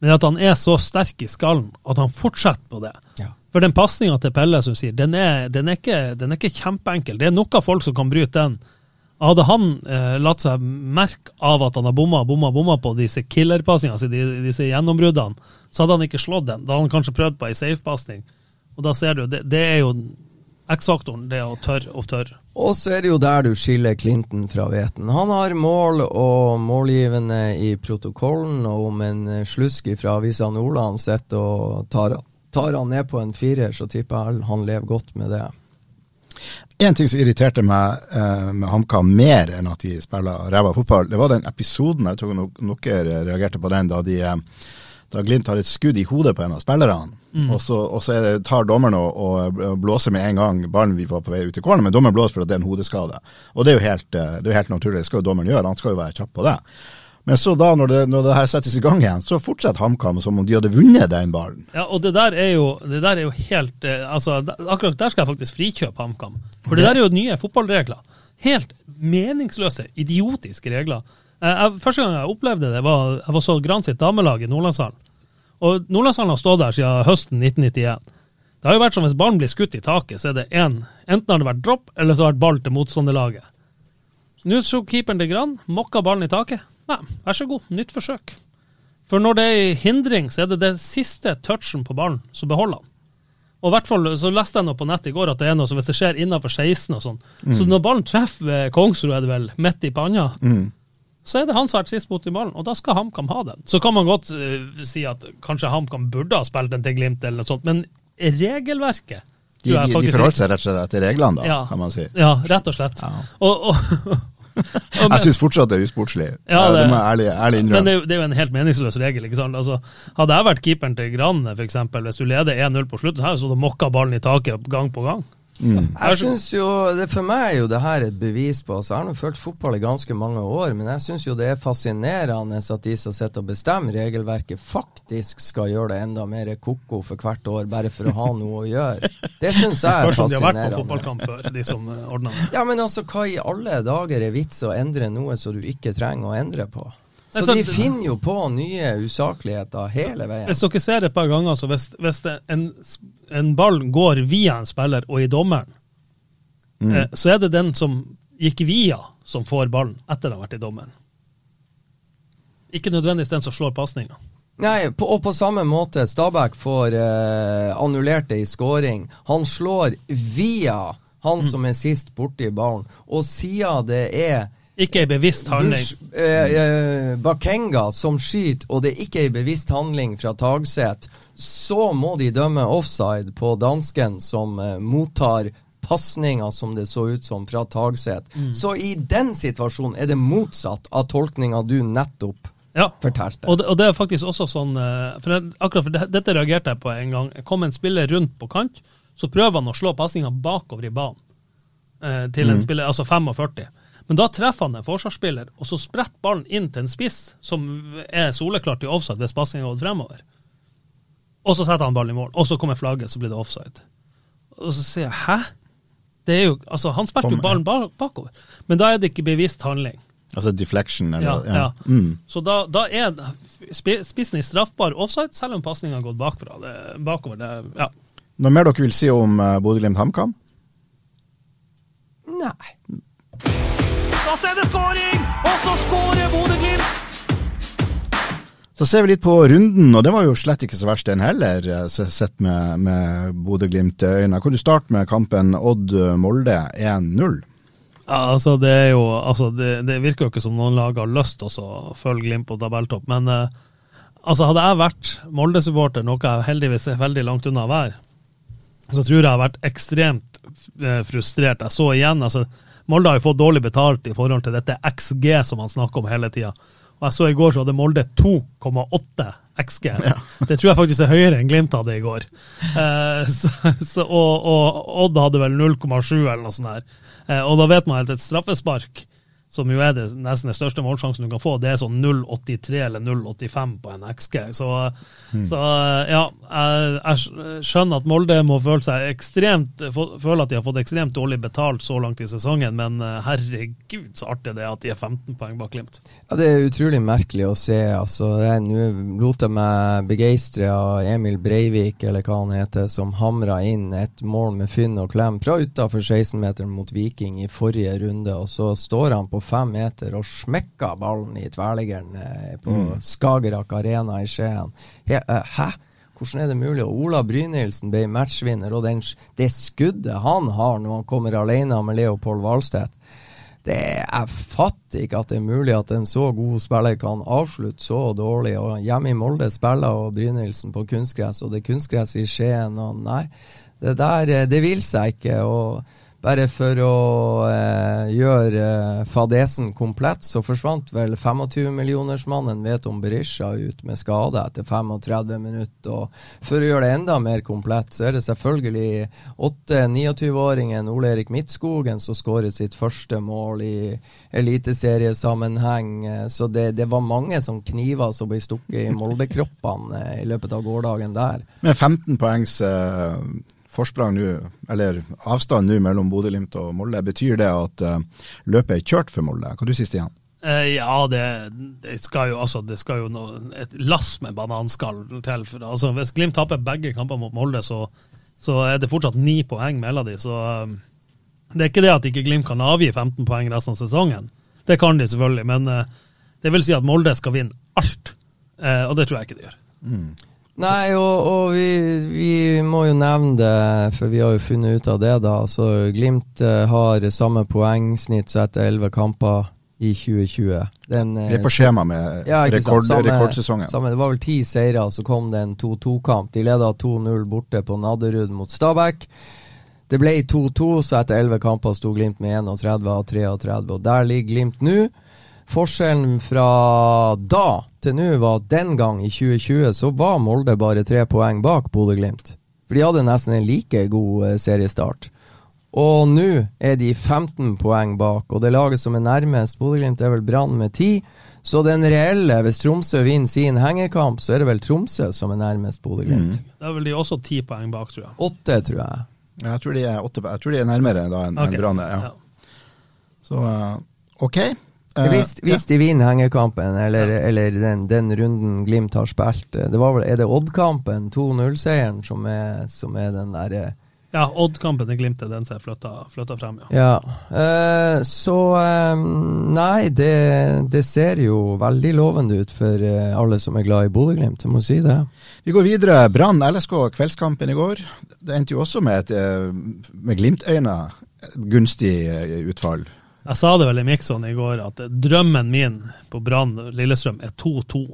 Men at han er så sterk i skallen at han fortsetter på det. Ja. For den pasninga til Pelle som sier, den er, den, er ikke, den er ikke kjempeenkel. Det er noen folk som kan bryte den. Hadde han eh, latt seg merke av at han har bomma bomma, bomma på disse killerpasningene, altså de, disse gjennombruddene, så hadde han ikke slått den. Da hadde han kanskje prøvd på ei safe-pasning. Og da ser du, det, det er jo X-faktoren, det å tørre og tørre. Og så er det jo der du skiller Clinton fra Veten. Han har mål og målgivende i protokollen, og om en slusk fra Avisa Nordland sitter og tar, tar han ned på en firer, så tipper jeg han lever godt med det. En ting som irriterte meg eh, med HamKam mer enn at de spiller ræva fotball, det var den episoden, jeg tror nok dere reagerte på den, da, de, eh, da Glimt har et skudd i hodet på en av spillerne. Og så, og så det, tar dommeren og, og blåser med en gang ballen vi var på vei ut i corner, men dommeren blåser for at det er en hodeskade. Og det er jo helt, eh, det er helt naturlig, det skal jo dommeren gjøre, han skal jo være kjapp på det. Men så da, når det, når det her settes i gang igjen, så fortsetter HamKam som om de hadde vunnet den ballen. Ja, og det der er jo, det der er jo helt eh, altså, Akkurat der skal jeg faktisk frikjøpe HamKam. For det der er jo nye fotballregler. Helt meningsløse, idiotiske regler. Eh, Jeg, første gang jeg opplevde det, var jeg var så Gran sitt damelag i Nordlandshallen. Og Nordlandshallen har stått der siden høsten 1991. Det har jo vært som hvis ballen blir skutt i taket, så er det en, enten har det vært dropp, eller så har det vært ball til motstanderlaget. Nå så keeperen til Gran, mokka ballen i taket. Nei, vær så god, nytt forsøk. For når det er ei hindring, så er det det siste touchen på ballen som beholder han. Og i hvert fall så leste jeg noe på nett i går at det er noe som hvis det skjer innenfor 16 og sånn. Så når ballen treffer Kongsrud, er det vel midt i panna, så er det han som har vært sist mot i ballen, og da skal HamKam ha den. Så kan man godt uh, si at kanskje HamKam burde ha spilt den til Glimt eller noe sånt, men regelverket De, de, de forholdt seg rett og slett etter reglene, da, Ja. kan man si. Ja, rett og slett. Ja. Og, og, og, Jeg syns fortsatt det er usportslig. Ja, det, det- må jeg ærlig, ærlig Men det det er jo en helt meningsløs regel. ikke sant? Altså, hadde jeg vært keeperen til Granne, f.eks., hvis du leder 1-0 på slutten, her, så hadde du mokka ballen i taket gang på gang. Jeg synes jo, det For meg er jo det her et bevis på altså Jeg har nå fulgt fotball i ganske mange år, men jeg syns jo det er fascinerende at de som sitter og bestemmer regelverket, faktisk skal gjøre det enda mer ko-ko for hvert år, bare for å ha noe å gjøre. Det syns jeg er Spørs om de har vært på fascinerende. fotballkamp før, de som eh, ordner det. Ja, men altså, hva i alle dager er vits å endre noe som du ikke trenger å endre på? Er Så de finner jo på nye usakligheter hele veien. Hvis dere ser et par ganger, så hvis, hvis en, en ball går via en spiller og i dommeren, eh, så er det den som gikk via, som får ballen etter å ha vært i dommeren. Ikke nødvendigvis den som slår pasninga. Nei, på, og på samme måte, Stabæk får eh, annullert det i scoring. Han slår via han som er sist borti ballen, og siden det er Ikke ei bevisst handling. Bush, eh, eh, Bakenga som skyter, og det er ikke ei bevisst handling fra Tagset, så må de dømme offside på dansken som eh, mottar pasninga som det så ut som fra Tagset. Mm. Så i den situasjonen er det motsatt av tolkninga du nettopp Ja. fortalte. Og det, og det er faktisk også sånn eh, for det, Akkurat for det, dette reagerte jeg på en gang. Kom en spiller rundt på kant, så prøver han å slå pasninga bakover i banen. eh, til en spiller, altså 45. Men da treffer han en forsvarsspiller, og så spretter ballen inn til en spiss som er soleklart i offside hvis pasninga har gått fremover. Og så setter han ballen i mål, og så kommer flagget, så blir det offside. Og så sier jeg hæ? Det er jo, altså Han spilte jo ballen ba- bakover, men da er det ikke bevisst handling. Altså deflection, eller Ja, ja. Mm. Så da, da er spissen i straffbar offside, selv om pasninga har gått bakfra. Det, bakover, det, ja. Noe mer dere vil si om uh, Bodø-Glimt HamKam? Nei. Da så er det skåring! Og så skårer Bodø-Glimt! Så ser vi litt på runden, og det var jo slett ikke så verst den heller, eh, sett med, med Bodø-Glimt i øynene. Kan du starte med kampen Odd-Molde 1-0? Ja, altså det er jo altså det, det virker jo ikke som noen lag har lyst til å følge Glimt på tabelltopp, men eh, altså hadde jeg vært Molde-supporter, noe jeg heldigvis er veldig langt unna å være, så tror jeg jeg har vært ekstremt eh, frustrert. Jeg så igjen, altså Molde har jo fått dårlig betalt i forhold til dette XG som man snakker om hele tida. Og jeg så i går så hadde Molde 2,8 XG. Det tror jeg faktisk er høyere enn Glimt hadde i går. Eh, så, så, og, og Odd hadde vel 0,7 eller noe sånt her. Eh, og da vet man helt et straffespark som jo er det, nesten den største målsjansen du kan få, det er sånn 0,83 eller 0,85 på en XG. Så, så ja, jeg, jeg skjønner at Molde må føle seg ekstremt føle at de har fått ekstremt dårlig betalt så langt i sesongen, men eh, herregud så artig det er at de er 15 poeng bak Glimt. Ja, Det er utrolig merkelig å se. altså. Nå lot jeg meg begeistre av Emil Breivik, eller hva han heter, som hamra inn et mål med fynn og klem fra utafor 16-meteren mot Viking i forrige runde, og så står han på fem meter og smekka ballen i tverrliggeren eh, på mm. Skagerrak Arena i Skien. Eh, hæ? Hvordan er det mulig? Og Ola Brynildsen ble matchvinner, og den, det skuddet han har når han kommer alene med Leopold Valstedt det, Jeg fatter ikke at det er mulig at en så god spiller kan avslutte så dårlig. og Hjemme i Molde spiller og Brynildsen på kunstgress, og det er kunstgress i Skien. og Nei, det der eh, det vil seg ikke. og bare for å eh, gjøre eh, fadesen komplett, så forsvant vel 25-millionersmannen Veton Berisha ut med skade etter 35 minutter. Og for å gjøre det enda mer komplett, så er det selvfølgelig 8-29-åringen Ole Erik Midtskogen som skårer sitt første mål i eliteseriesammenheng. Så det, det, var mange som kniver som ble stukket i Molde-kroppene eh, i løpet av gårsdagen der. Med 15 poengs uh forsprang nå, eller avstand nå mellom Bodø-Glimt og Molde, betyr det at uh, løpet er kjørt for Molde? Hva du sier Stian? Eh, ja, det, det, skal jo, altså, det skal jo noe, et lass med bananskall til. For, altså, hvis Glimt taper begge kamper mot Molde, så, så er det fortsatt ni poeng mellom de, så um, Det er ikke det at ikke Glimt kan avgi 15 poeng resten av sesongen. Det kan de selvfølgelig, men uh, det vil si at Molde skal vinne alt. Uh, og det tror jeg ikke de gjør. Mm. Nei, og, og vi, vi, må jo nevne det, for vi har jo funnet ut av det, da. Så Glimt uh, har samme poengsnitt så etter elleve kamper i 2020. Den, vi er på skjema med ja, rekord, samme, rekordsesongen. Samme, det var vel ti seire, så kom det en 2-2-kamp. De leda 2-0 borte på Nadderud mot Stabæk. Det ble 2-2, så etter elleve kamper sto Glimt med 31 av 33, og der ligger Glimt nå. Forskjellen fra da til nå var at den gang, i 2020, så var Molde bare tre poeng bak Bodø-Glimt. For de hadde nesten en like god eh, seriestart. Og nå er de 15 poeng bak, og det laget som er nærmest Bodø-Glimt, er vel Brann med 10. Så den reelle, hvis Tromsø vinner sin hengekamp, så er det vel Tromsø som er nærmest Bodø-Glimt. Mm. Da er vel de også ti poeng bak, tror jeg. Åtte, tror jeg. Jeg tror de er, åtte, jeg tror de er nærmere da enn okay. en Brann. Ja. ja. Så uh, ok. Uh, hvis, hvis ja. de vinner hengekampen, eller, ja. eller den, den, runden Glimt har spilt eh, det var vel, Er det Odd-kampen, 2-0-seieren, som, som, er den derre eh, Ja, Odd-kampen til Glimt er den som er flytta, flytta frem, ja. ja. Uh, så um, Nei, det, det, ser jo veldig lovende ut for uh, alle som er glad i Bodø-Glimt, jeg må si det. Vi går videre. Brann LSK, kveldskampen i går. Det endte jo også med et med Glimt-øyne gunstig utfall. Jeg sa det vel i Mikson i går, at drømmen min på Brann Lillestrøm er 2-2.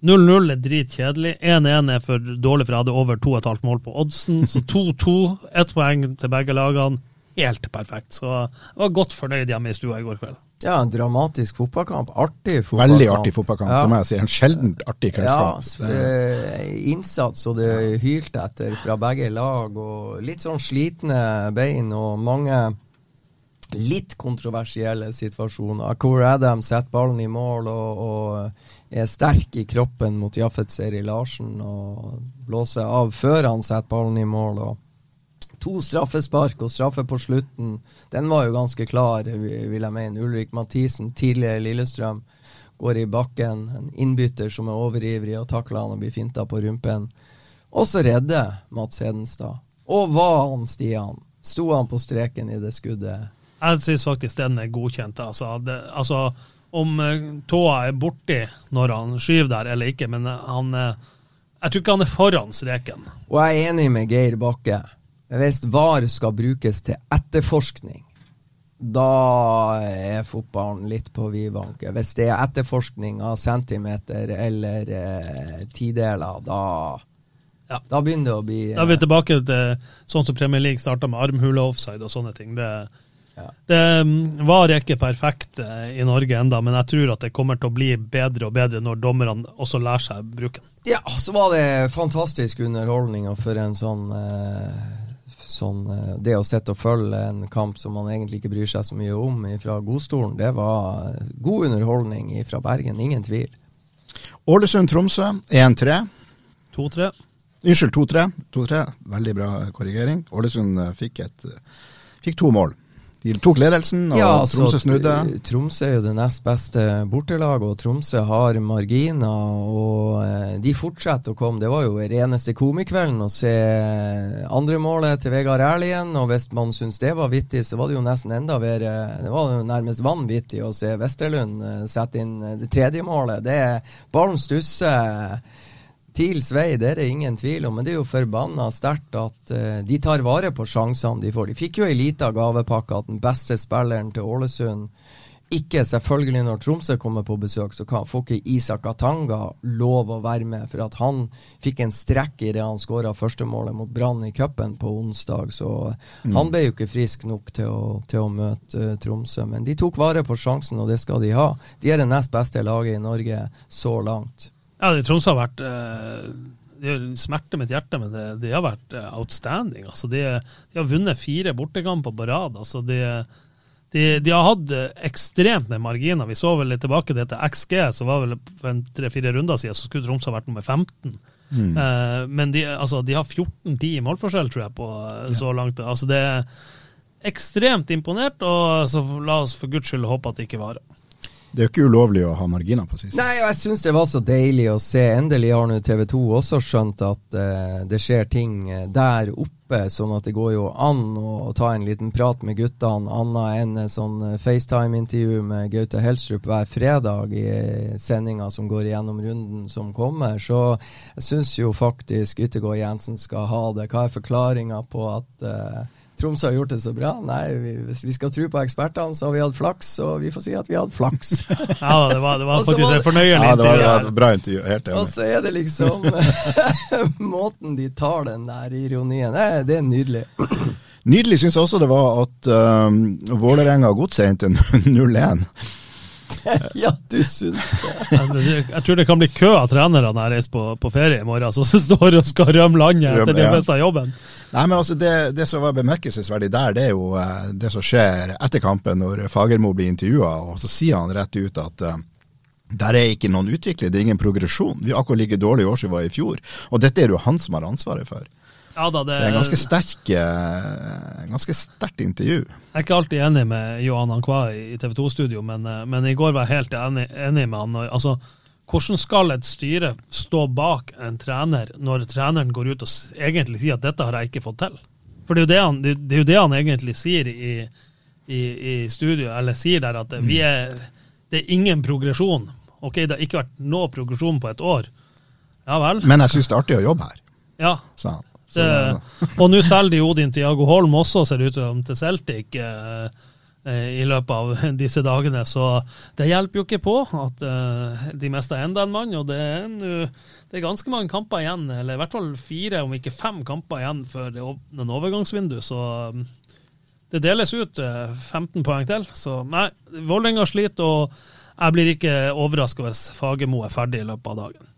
0-0 er dritkjedelig. 1-1 er for dårlig, for jeg hadde over 2,5 mål på oddsen. Så 2-2, ett poeng til begge lagene. Helt perfekt. Så jeg var godt fornøyd hjemme i stua i går kveld. Ja, en dramatisk fotballkamp. Artig fotballkamp. Veldig artig fotballkamp, ja. må jeg si. En sjeldent artig kveldskamp. Ja, eh, innsats og det hylte etter fra begge lag, og litt sånn slitne bein og mange litt kontroversielle situasjoner. Core Adam setter ballen i mål og, og er sterk i kroppen mot Jaffet Seri Larsen og blåser av før han setter ballen i mål. og To straffespark og straffe på slutten. Den var jo ganske klar, vil jeg mene. Ulrik Mathisen, tidligere Lillestrøm, går i bakken. En innbytter som er overivrig og takler han og blir finta på rumpen. Og så redder Mats Hedenstad. Og var han Stian? Sto han på streken i det skuddet? Jeg syns faktisk den er godkjent. Altså, det, altså om uh, tåa er borti når han skyver der eller ikke, men uh, han uh, Jeg tror ikke han er foran streken. Og jeg er enig med Geir Bakke. Hvis VAR skal brukes til etterforskning, da er fotballen litt på vidvanke. Hvis det er etterforskning av centimeter eller eh, tideler, da ja. Da begynner det å bli Da er vi tilbake til sånn som Premier League starta med armhule-offside og sånne ting. Det, det mm, var ikke perfekt eh, i Norge enda, men jeg tror at det kommer til å bli bedre og bedre når dommerne også lærer seg bruken. Ja, så var det fantastisk underholdning, og for en sånn eh, sånn eh, Det å sitte og følge en kamp som man egentlig ikke bryr seg så mye om fra godstolen, det var god underholdning fra Bergen, ingen tvil. Ålesund-Tromsø 1-3. 2-3. Unnskyld, 2-3. 2-3. Veldig bra korrigering. Ålesund fikk, et, fikk to mål. De tok ledelsen, og Ja, Tromsø så, snudde. eh, Tromsø er jo det nest beste bortelaget, og Tromsø har marginer. Og eh, de fortsetter å komme. Det var jo reneste komikvelden å se andremålet til Vegard Erlien. Og hvis man syns det var vittig, så var det jo nesten enda bedre. Det var jo nærmest vanvittig å se Vesterlund eh, sette inn eh, det tredje målet. Det er Ballen stusser. Tils vei, det er det ingen tvil om, men det er jo forbanna sterkt at uh, de tar vare på sjansene de får. De fikk jo ei lita gavepakke at den beste spilleren til Ålesund ikke selvfølgelig når Tromsø kommer på besøk, så kan, får ikke Isak Atanga lov å være med, for at han fikk en strekk i det han skåra førstemålet mot Brann i cupen på onsdag. Så han ble jo ikke frisk nok til å, til å møte uh, Tromsø. Men de tok vare på sjansen, og det skal de ha. De er det nest beste laget i Norge så langt. Ja, det Tromsø har vært eh, Det smerter mitt hjerte, men det, de har vært eh, outstanding. Altså, de, de har vunnet fire bortekamper på rad. Altså, de, de, de har hatt eh, ekstremt med marginer. Vi så vel litt tilbake til XG, så var vel for en tre-fire runder siden så skulle Tromsø vært nummer 15. Eh, men de, altså, de har 14-10 i målforskjell, tror jeg, på eh, så langt. Altså, det er ekstremt imponert, og så la oss for guds skyld håpe at det ikke varer. Det er jo ikke ulovlig å ha marginer på sist. Nei, og jeg syns det var så deilig å se. Endelig har nå TV 2 også skjønt at uh, det skjer ting eh, der oppe, sånn at det går jo an å ta en liten prat med guttene, annet enn en sånn eh, FaceTime-intervju med Gaute Helstrup hver fredag i sendinga som går igjennom runden som kommer. Så jeg syns jo faktisk Yttergård Jensen skal ha det. Hva er forklaringa på at eh, Tromsø har gjort det så bra. Nei, vi, hvis vi skal tro på ekspertene, så har vi hatt flaks, og vi får si at vi har hatt flaks. Ja, det var, det var faktisk et det- fornøyelig Ja, det var, intervju. det var et bra intervju. Helt Og så er det liksom Måten de tar den der ironien Det, det er nydelig. Nydelig syns jeg også det var at um, Vålerenga Godset endte 0-1. Ja, du syns det. Jeg tror det kan bli kø av trenere når jeg reiser på, på ferie i morgen, som står og skal rømme landet etter de Rømme, av mista jobben. Nei, men altså det, det som var bemerkelsesverdig der, det er jo eh, det som skjer etter kampen når Fagermo blir intervjua, og så sier han rett ut at eh, der er ikke noen utvikling, det er ingen progresjon. Vi er akkurat like dårlige i år som vi var i fjor. Og dette er det jo han som har ansvaret for. Ja da, det, Det er ganske sterk, eh, ganske sterkt intervju. Jeg er ikke alltid enig med Johan Ankwa i TV 2-studio, men, eh, men i går var jeg helt enig, enig med han. Altså, hvordan skal et styre stå bak en trener når treneren går ut og egentlig sier at dette har jeg ikke fått til? For det er jo det han, det, jo det han egentlig sier i, i, i studio, eller sier der at vi er, det er ingen progresjon. Ok, det har ikke vært noe progresjon på et år. Ja vel. Men jeg syns det er artig å jobbe her, Ja, han. Så, og nå selger de Odin til Jago Holm også, ser det ut som, til Celtic eh, eh, i løpet av disse dagene. Så det hjelper jo ikke på at eh, de mista enda en mann. Og det er, nå- det er ganske mange kamper igjen, eller i hvert fall fire, om ikke fem kamper igjen før det åpner en overgangsvindu Så mm, det deles ut eh, 15 poeng til. Så nei, Vålerenga sliter, og jeg blir ikke overraska hvis Fagermo er ferdig i løpet av dagen.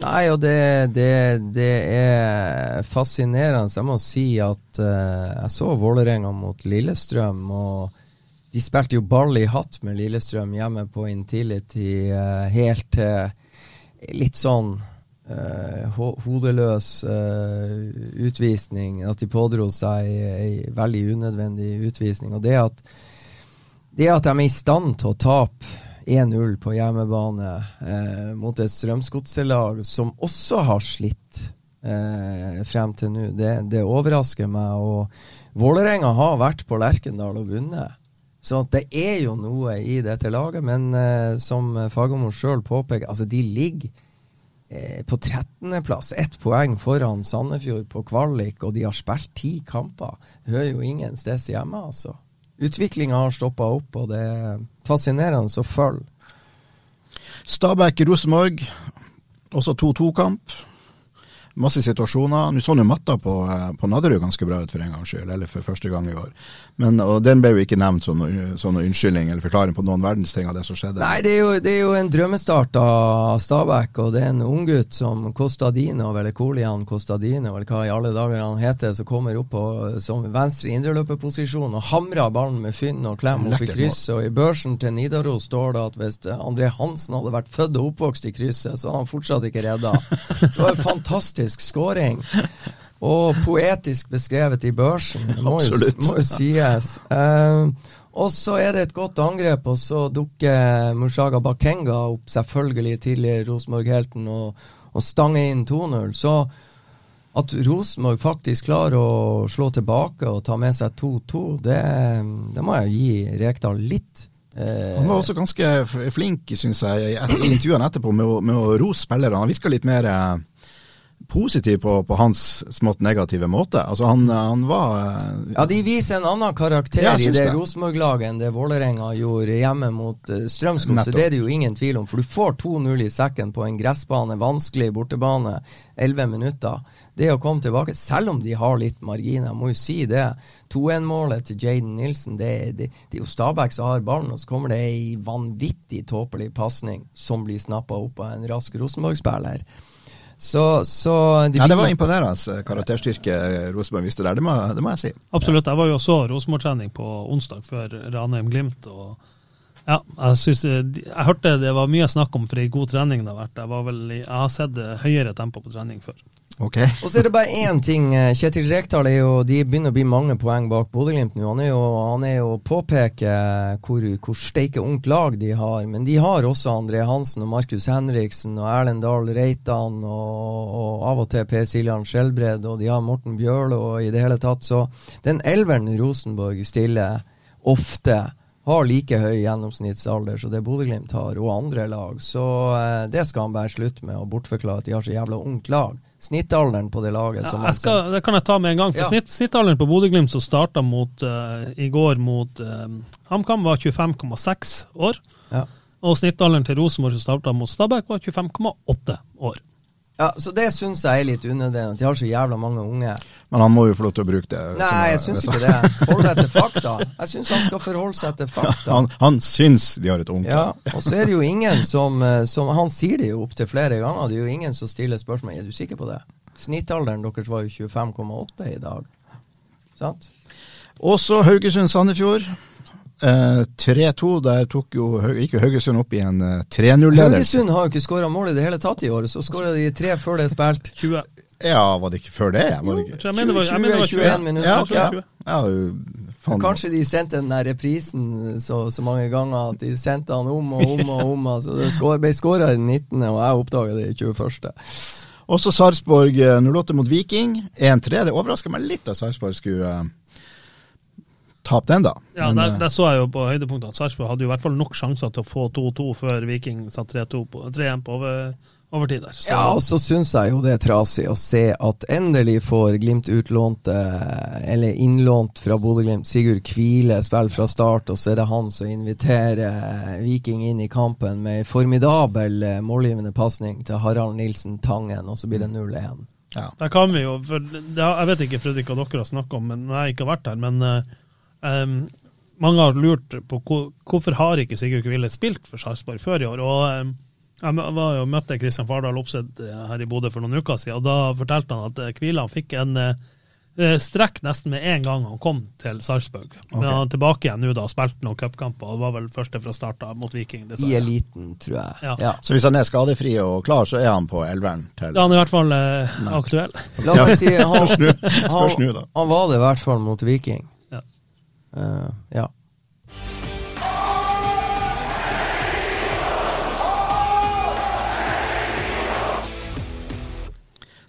Nei, og det, det, det er fascinerende. Jeg må si at uh, jeg så Vålerenga mot Lillestrøm, og de spilte jo ball i hatt med Lillestrøm hjemme på Intility uh, helt til litt sånn eh, ho hodeløs utvisning. At de pådro seg ei veldig unødvendig utvisning. Og det at, det at de er i stand til å tape 1-0 på hjemmebane eh, mot et Strømsgodselag som også har slitt eh, frem til nå, det, det overrasker meg. Og Vålerenga har vært på Lerkendal og vunnet. Så det er jo noe i dette laget, men eh, som Fagermo sjøl påpeker, altså de ligger eh, på 13.-plass, ett poeng foran Sandefjord på kvalik, og de har spilt ti kamper. Det hører jo ingen steds hjemme, altså. Utviklinga har stoppa opp, og det er fascinerende å følge. Stabæk-Rosenborg, også 2-2-kamp. Masse situasjoner. Nå så jo matta på, eh, på Nadderud ganske bra ut for en gangs skyld, eller for første gang i år. Men, og den ble jo ikke nevnt som noen sånn unnskyldning eller forklaring på noen verdens ting av det som skjedde. Nei, det er, jo, det er jo en drømmestart av Stabæk, og det er en unggutt som Kostadino, eller Kolian Kostadino, eller hva i alle dager han heter, som kommer opp på, som venstre indreløperposisjon og hamrer ballen med fynn og klem opp i krysset. Og i børsen til Nidaros står det at hvis André Hansen hadde vært født og oppvokst i krysset, så hadde han fortsatt ikke redda. Det var en fantastisk scoring. Og poetisk beskrevet i børsen, det må, jo, må jo sies. Eh, og så er det et godt angrep, og så dukker Mushaga Bakenga opp, selvfølgelig tidligere Rosenborg-helten, og, og stanger inn 2-0. Så at Rosenborg faktisk klarer å slå tilbake og ta med seg 2-2, det, det må jeg gi Rekdal litt. Eh, Han var også ganske flink, syns jeg, i i intervjuene etterpå med å, med å rose spillerne. Han virka litt mer eh, positiv på, på hans smått negative måte. Altså, han, han var eh, Ja, de viser en annen karakter Ja, i det det. Rosenborg-laget enn det Vålerenga gjorde hjemme mot uh, Strømsgodset. Så Det er det jo ingen tvil om, for du får 2-0 i sekken på en gressbane, vanskelig bortebane, 11 minutter. Det å komme tilbake, selv om de har litt marginer, må jo si det. 2-1-målet til Jaden Nilsen, det, det, det er jo Stabæk som har ballen, og så kommer det ei vanvittig tåpelig pasning som blir snappa opp av en rask Rosenborg-spiller. Så, så de Ja, det var imponerende eh, karakterstyrke Rosenborg viste der, det må, det må jeg si. Absolutt. Jeg var jo også Rosenborg-trening på onsdag før Ranheim-Glimt. og ja, jeg, synes, eh, jeg hørte det var mye snakk om for ei god trening det har vært. Jeg, var vel, jeg har sett høyere tempo på trening før. Ok. Og så er det bare én ting. eh, Kjetil Rekdal er jo De begynner å bli mange poeng bak Bodø-Glimt nå. Han er jo, han er jo påpeker påpeke hvor, hvor steike ungt lag de har. Men de har også André Hansen og Markus Henriksen og Erlend Dahl Reitan og, og av og til Per Siljan Skjelbred, og de har Morten Bjørlo og i det hele tatt. Så den elveren Rosenborg stiller ofte har like høy gjennomsnittsalder som det Bodø-Glimt har, og andre lag. Så eh, det skal han bare slutte med å bortforklare at de har så jævla ungt lag. Snittalderen på det laget Ja, jeg skal, det kan jeg ta med en gang. For Ja. snitt, Snittalderen på Bodø-Glimt som starta mot eh, i går mot uh, HamKam, var 25,6 år. Ja. Og snittalderen til Rosenborg som starta mot Stabæk, var 25,8 år. Ja, så det syns jeg er litt unødvendig, at de har så jævla mange unge. Men han må jo få lov til å bruke det. Nei, jeg syns ikke det. Hold deg til fakta. Jeg syns han skal forholde seg til fakta. Han, han syns de har et ungt Ja, og så er det jo ingen som, eh, som Han sier det jo opptil flere ganger. Det er jo ingen som stiller spørsmål Er du sikker på det. Snittalderen deres var jo 25,8 i dag. Sant? Også Haugesund-Sandefjord. Eh, 3-2, der tok jo, gikk jo Haugesund opp i en eh, 3-0-ledelse. Haugesund har jo ikke skåra mål i det hele tatt i år. Så skåra de tre før det er spilt. 20. Ja, var det ikke før det? Var det ikke? Jeg mener det var, jeg mener det var 20. 21 minutter. Ja, okay. ok. tror det var 20. Ja, faen. Kanskje de sendte den der reprisen så, så mange ganger at de sendte han om og om og om. Altså det skår, ble skåra i den 19., og jeg oppdaga det i 21. Også Sarpsborg eh, 08 mot Viking. 1-3. Det overrasker meg litt at Sarpsborg skulle eh, tape den, da. Ja, Men, der, eh, der så jeg jo på høydepunktene at Sarpsborg hadde jo i hvert fall nok sjanser til å få 2-2 før Viking satt 3-1 på 3-1 på over, overtid der. Så, Ja, og så syns jeg jo det er trasig å se at endelig får Glimt utlånt, eh, eller innlånt fra Bodø-Glimt, Sigurd Kvile spiller fra start, og så er det han som inviterer eh, Viking inn i kampen med en formidabel målgivende pasning til Harald Nilsen Tangen, og så blir det 0-1. ja. Der kan vi jo, for det, Jeg vet ikke Fredrik, og dere har snakket om, men jeg ikke har vært her, men em, mange har lurt på hvor, hvorfor har ikke Sigurd Kvile spilt for Sarpsborg før i år. og um, Jeg var jo møtte Kristian Fardal Opseth eh, her i Bodø for noen uker siden, og da fortalte han at eh, Kvile han fikk en eh, strekk nesten med en gang han kom til Sarpsborg. Men han er tilbake igjen nå da og spilte noen cupkamper, og var vel første fra start mot Viking. I eliten, tror jeg. Ja. Ja. Så hvis han er skadefri og klar, så er han på elveren til Da er i hvert fall eh, aktuell. La meg si, han, han, han var det i hvert fall mot Viking. Eh, ja.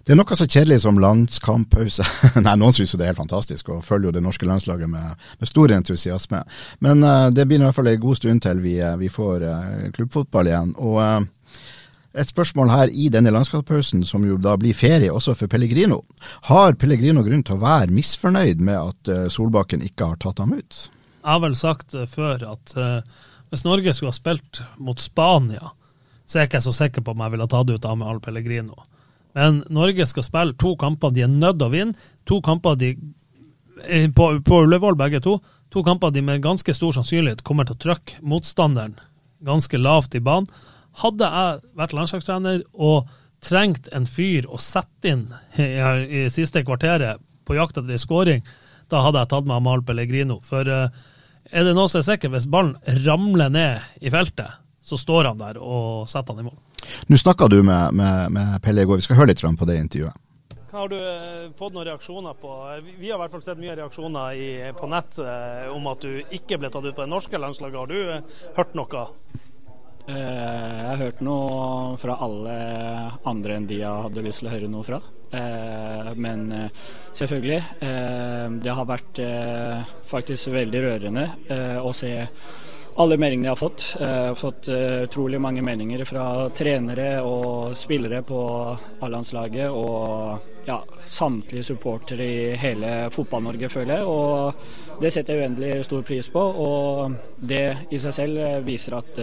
Det er noe så kjedelig som landskamppause. Nei, noen syns jo det er helt fantastisk, og følger jo det norske landslaget med, med stor entusiasme. Men uh, det blir i hvert fall en god stund til vi, eh, vi får uh, klubbfotball igjen. Og eh, et spørsmål her i denne landskapspausen, som jo da blir ferie også for Pellegrino. Har Pellegrino grunn til å være misfornøyd med at eh, Solbakken ikke har tatt ham ut? Jeg har vel sagt eh, før at eh, hvis Norge skulle ha spilt mot Spania, så er jeg ikke så sikker på om jeg ville tatt ut Ame Al Pellegrino. Men Norge skal spille to kamper de er nødt til å vinne. To kamper de på, på Ullevål, begge to. To kamper de med ganske stor sannsynlighet kommer til å trykke motstanderen ganske lavt i banen. Hadde jeg vært landslagstrener og trengt en fyr å sette inn i, i siste kvarteret på jakt etter ei skåring, da hadde jeg tatt med Amal Pellegrino. For uh, er det noe som er sikkert, hvis ballen ramler ned i feltet, så står han der og setter han i mål. Nå snakka du med, med, med, Pelle i går, vi skal høre litt på det intervjuet. Har du eh, fått noen reaksjoner på Vi har i hvert fall sett mye reaksjoner i, på nett eh, om at du ikke ble tatt ut på det norske landslaget. Har du hørt noe? Jeg har hørt noe fra alle andre enn de jeg hadde lyst til å høre noe fra. Men selvfølgelig, det har vært faktisk veldig rørende å se alle meldingene jeg har fått. Jeg har fått utrolig mange meninger fra trenere og spillere på A-landslaget og ja, samtlige supportere i hele Fotball-Norge, føler jeg. Og det setter jeg uendelig stor pris på. Og det i seg selv viser at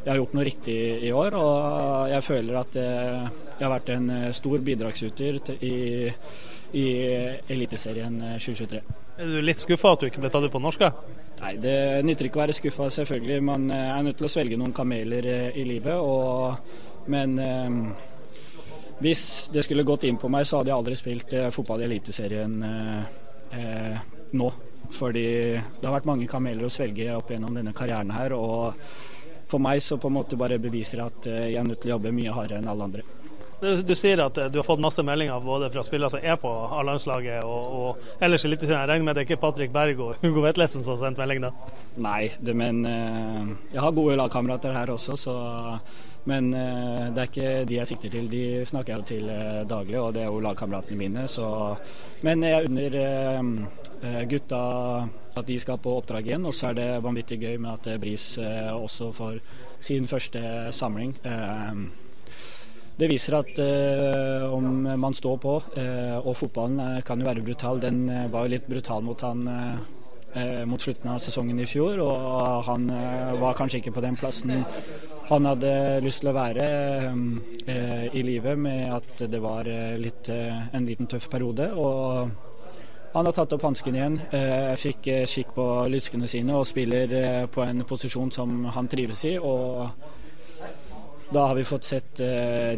jeg har gjort noe riktig i år. Og jeg føler at uh, jeg har vært en stor bidragsyter i, i Eliteserien 2023. Er du litt skuffa at du ikke ble tatt ut på norske? Nei, Det nytter ikke å være skuffa, selvfølgelig. Man eh, er nødt til å svelge noen kameler eh, i livet. Og, men eh, hvis det skulle gått inn på meg, så hadde jeg aldri spilt eh, fotball i Eliteserien eh, nå. Fordi det har vært mange kameler å svelge opp gjennom denne karrieren her. Og for meg så på en måte bare beviser at jeg er nødt til å jobbe mye hardere enn alle andre. Du, du, sier at eh, du har fått masse meldinger både fra spillere som er på A-landslaget og, og ellers i Jeg regner med det er ikke Patrick Berg og Hugo Vetlesen som har sendt melding da? Nei, det, men uh, jeg har gode lagkamerater her også, så men det er ikke de jeg sikter til. De snakker jeg til daglig, og det er jo lagkameratene mine. Så. Men jeg unner gutta at de skal på oppdrag igjen, og så er det vanvittig gøy med at Bris også får sin første samling. Det viser at eh, om man står på, eh, og fotballen eh, kan jo være brutal. Den eh, var jo litt brutal mot han eh, mot slutten av sesongen i fjor, og han eh, var kanskje ikke på den plassen han hadde lyst til å være i livet, med at det var litt, en liten tøff periode. og han har tatt opp hansken igjen, fikk skikk på lyskene sine og spiller på en posisjon som han trives i. og da har vi fått sett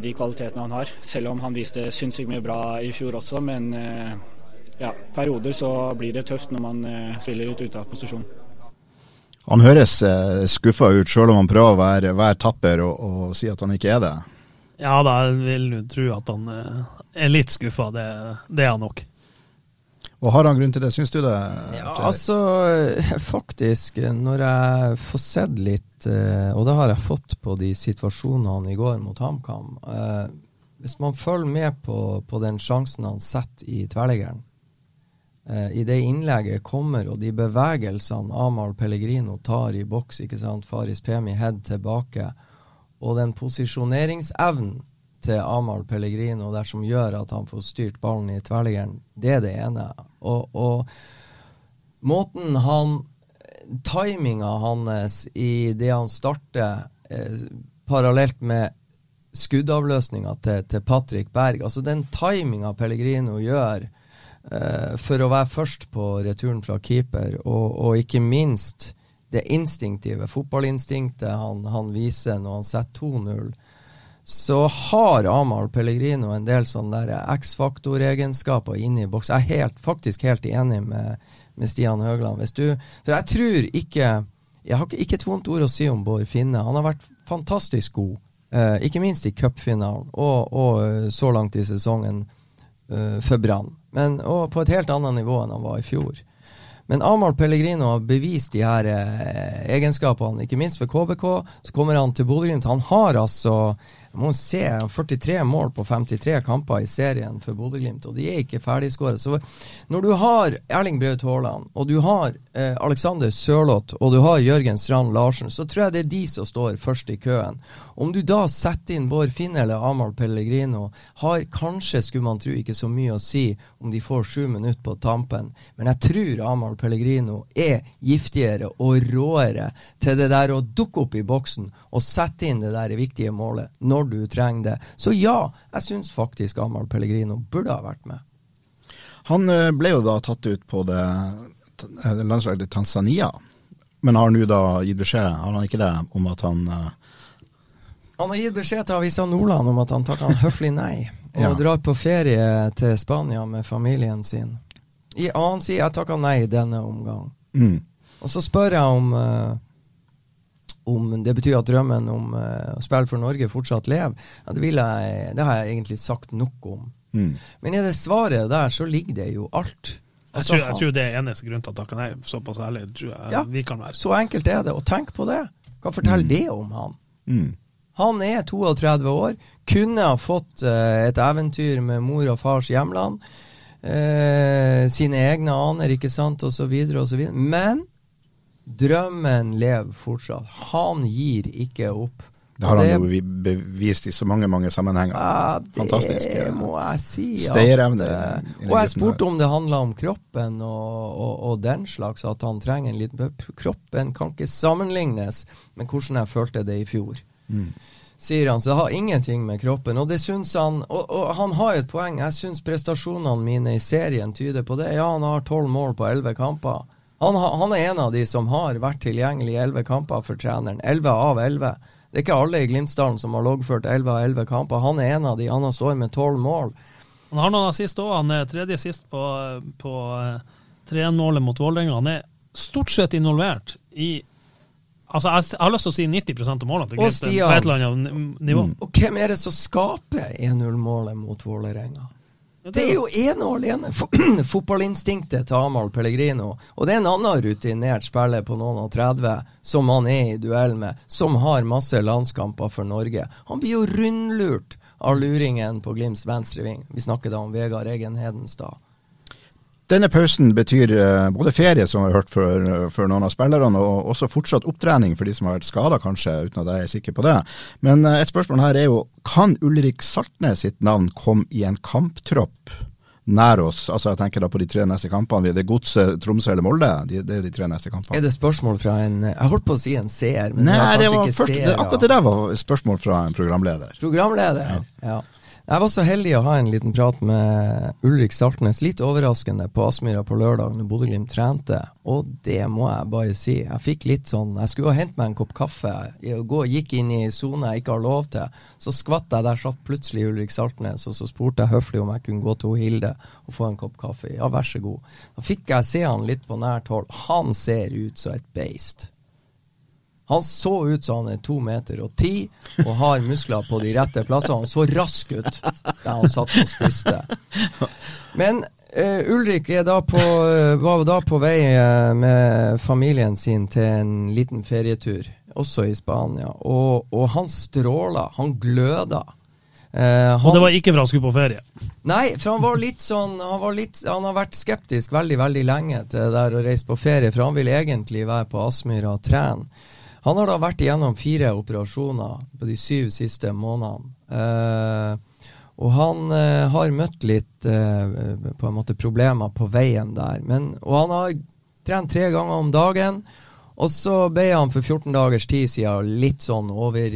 de kvalitetene han har, selv om han viste sinnssykt mye bra i fjor også. Men ja, perioder så blir det tøft når man spiller ut ute av posisjon. Han høres skuffa ut, selv om han prøver å være, være tapper og, og, si at han ikke er det. Ja, da vil du tro at han er litt skuffa. Det, det er han nok. Og Har han grunn til det, syns du det? Ja, altså, faktisk, når jeg får sett litt, eh, og det har jeg fått på de situasjonene i går mot HamKam eh, Hvis man følger med på, på den sjansen han setter i tverrliggeren, eh, i det innlegget kommer, og de bevegelsene Amahl Pellegrino tar i boks, ikke sant, Faris Pemi head tilbake, og den posisjoneringsevnen til Amahl Pellegrino der som gjør at han får styrt ballen i tverrliggeren, det er det ene. Og, og måten han Timinga hans i det han starter eh, parallelt med skuddavløsninga til, til, Patrick Berg, altså den timinga Pellegrino gjør eh, for å være først på returen fra keeper, og, og ikke minst det instinktive fotballinstinktet han, han viser når han setter 2-0 så har Amahl Pellegrino en del sånne X-faktor-egenskaper inne i boks. Jeg er helt, faktisk helt enig med, med Stian Høgland. Hvis du, for jeg tror ikke Jeg har ikke et vondt ord å si om Bård Finne. Han har vært fantastisk god, eh, ikke minst i cupfinalen og, og, eh, så langt i sesongen eh, for Brann. Og på et helt annet nivå enn han var i fjor. Men Amahl Pellegrino har bevist de her eh, egenskapene, ikke minst for KBK. Så kommer han til Bodø-Glimt. Han har altså må se 43 mål på 53 kamper i serien for Bodø-Glimt, og de er ikke ferdigskåret. Så når du har Erling Braut Haaland, og du har eh, Alexander Sørloth, og du har Jørgen Strand Larsen, så tror jeg det er de som står først i køen. Om du da setter inn Bård Finn eller Amahl Pellegrino, har kanskje, skulle man tro, ikke så mye å si om de får sju minutter på tampen, men jeg tror Amahl Pellegrino er giftigere og råere til det der å dukke opp i boksen og sette inn det der viktige målet. når du trenger det. Så ja, jeg syns faktisk Amahl Pellegrino burde ha vært med. Han eh, ble jo da tatt ut på det eh, landslaget i Tanzania, men har nå da gitt beskjed, har han ikke det, om at han eh, Han har gitt beskjed til Avisa Nordland om at han takker han høflig nei, og Ja. drar på ferie til Spania med familien sin. I, annen han sier jeg takker nei i denne omgang. mm. Og så spør jeg om uh, om det betyr at drømmen om uh, å spille for Norge fortsatt lever. Ja, det, vil jeg, det har jeg egentlig sagt nok om. Mm. Men i det svaret der så ligger det jo alt. Jeg Altså, tror, jeg tror det er eneste grunn til at takken er såpass ærlig. tror jeg Ja. vi kan være. Så enkelt er det. Og tenk på det. Hva forteller det om han? Mm. Han er 32 år, kunne ha fått eh, et eventyr med mor og fars hjemland. Eh, sine egne aner, ikke sant, så videre. Men drømmen lever fortsatt. Han gir ikke opp. Det har han jo bevist i så mange mange sammenhenger. Ja, det Fantastisk. Det må jeg si. stayerevne eh, og jeg spurte om det handla om kroppen og, og, og den slags, at han trenger en liten Kroppen kan ikke sammenlignes med hvordan jeg følte det i fjor. Mm. Sier han, så det har ingenting med kroppen. Og det syns han Og, og han har jo et poeng. Jeg syns prestasjonene mine i serien tyder på det. Ja, han har tolv mål på elleve kamper. Han, han er en av de som har vært tilgjengelig i elleve kamper for treneren. Elleve av elleve. Det er ikke alle i Glimtsdalen som har loggført elleve av elleve kamper. Han er en av de. Han har stått med tolv mål. Han har noen assist òg. Han er tredje sist på, på eh, 3-1-målet mot Vålerenga. Han er stort sett involvert i Altså, jeg, har lyst til å si 90% av målene til Glimt på et eller annet nivå. Mm. Og hvem er det som skaper 1-0-målet mot Vålerenga? Det er jo ene og alene fotballinstinktet til Amahl Pellegrino. Og det er en annen rutinert spiller på noen og 30 som han er i duell med, som har masse landskamper for Norge. Han blir jo rundlurt av luringen på Glimts venstreving. Vi snakker da om Vegard Egen Hedenstad. Denne pausen betyr eh, både ferie, som vi har hørt for, for noen av spillerne, og også fortsatt opptrening for de som har vært skada, kanskje, uten at jeg er sikker på det. Men eh, et spørsmål her er jo, kan Ulrik Saltnes sitt navn komme i en kamptropp nær oss? Altså Jeg tenker da på de tre neste kampene. Det er Godset, Tromsø eller Molde. De, det er de tre neste kampene. Er det spørsmål fra en Jeg holdt på å si en seer, men Nei, jeg har det var først, det, akkurat det der var spørsmål fra en programleder. Programleder, ja. Jeg var så heldig å ha en liten prat med Ulrik Saltnes, litt overraskende, på Aspmyra på lørdag når Bodø-Glimt trente. Og det må jeg bare si. Jeg fikk litt sånn Jeg skulle ha hentet meg en kopp kaffe. Gå, gikk inn i sone jeg ikke har lov til. Så skvatt jeg, der satt plutselig Ulrik Saltnes, og så spurte jeg høflig om jeg kunne gå til Hilde og få en kopp kaffe. Ja, vær så god. Da fikk jeg se han litt på nært hold. Han ser ut som et beist. Han så ut som han er to meter og ti og har muskler på de rette plassene. Han så rask ut da han satt og spiste. Men uh, Ulrik da på, uh, var da på vei uh, med familien sin til en liten ferietur, også i Spania. Og, og han stråla. Han gløda. Han, Og det var ikke for han skulle på ferie. Nei, for han var litt sånn Han, var litt, han har vært skeptisk veldig veldig lenge til det der å reise på ferie, for han vil egentlig være på Aspmyra og trene. Han har da vært igjennom fire operasjoner på de syv siste månedene. Eh, og han eh, har møtt litt eh, på en måte problemer på veien der. Men, og han har trent tre ganger om dagen. Og så ble han for 14 dagers tid siden litt sånn over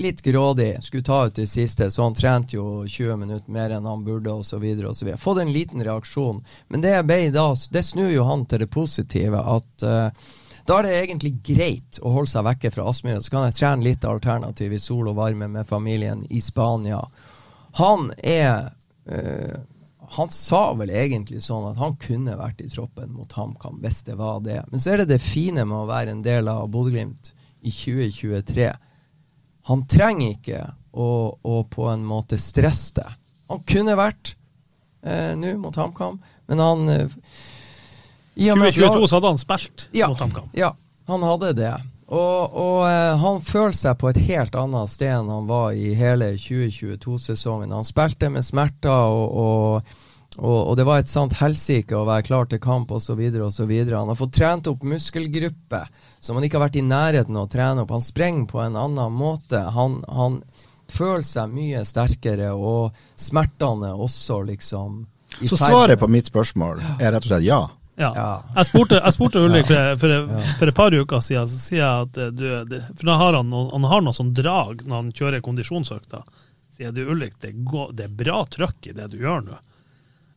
Litt grådig. Skulle ta ut det siste, så han trente jo 20 minutter mer enn han burde, osv. osv. Fått en liten reaksjon. Men det da Det snur jo han til det positive. At eh, da er det egentlig greit å holde seg vekke fra Aspmyra. Så kan jeg trene litt alternativ i sol og varme med familien i Spania. Han er øh, Han sa vel egentlig sånn at han kunne vært i troppen mot HamKam hvis det var det. Men så er det det fine med å være en del av Bodø-Glimt i 2023. Han trenger ikke å, å på en måte stresse det. Han kunne vært eh, nå mot HamKam, men han eh, i og med at lag- 2022 så hadde han spilt Ja. mot HamKam. ja, han hadde det. Og, og eh, han føler seg på et helt annet sted enn han var i hele 2022-sesongen. Han spilte med smerter, og, og, og, og det var et sant helsike å være klar til kamp osv. Han har fått trent opp muskelgrupper som han ikke har vært i nærheten av å trene opp. Han sprenger på en annen måte. Han, han føler seg mye sterkere, og smertene er også liksom i Så svaret på mitt spørsmål er rett og slett ja. Ja. Jeg spurte, jeg spurte Ulrik for, for, et par uker siden, så sier jeg at eh, du, For da har han, han har noe sånn drag når han kjører kondisjonsøkta. Sier du Ulrik, det, går, det er bra trøkk i det du gjør nå.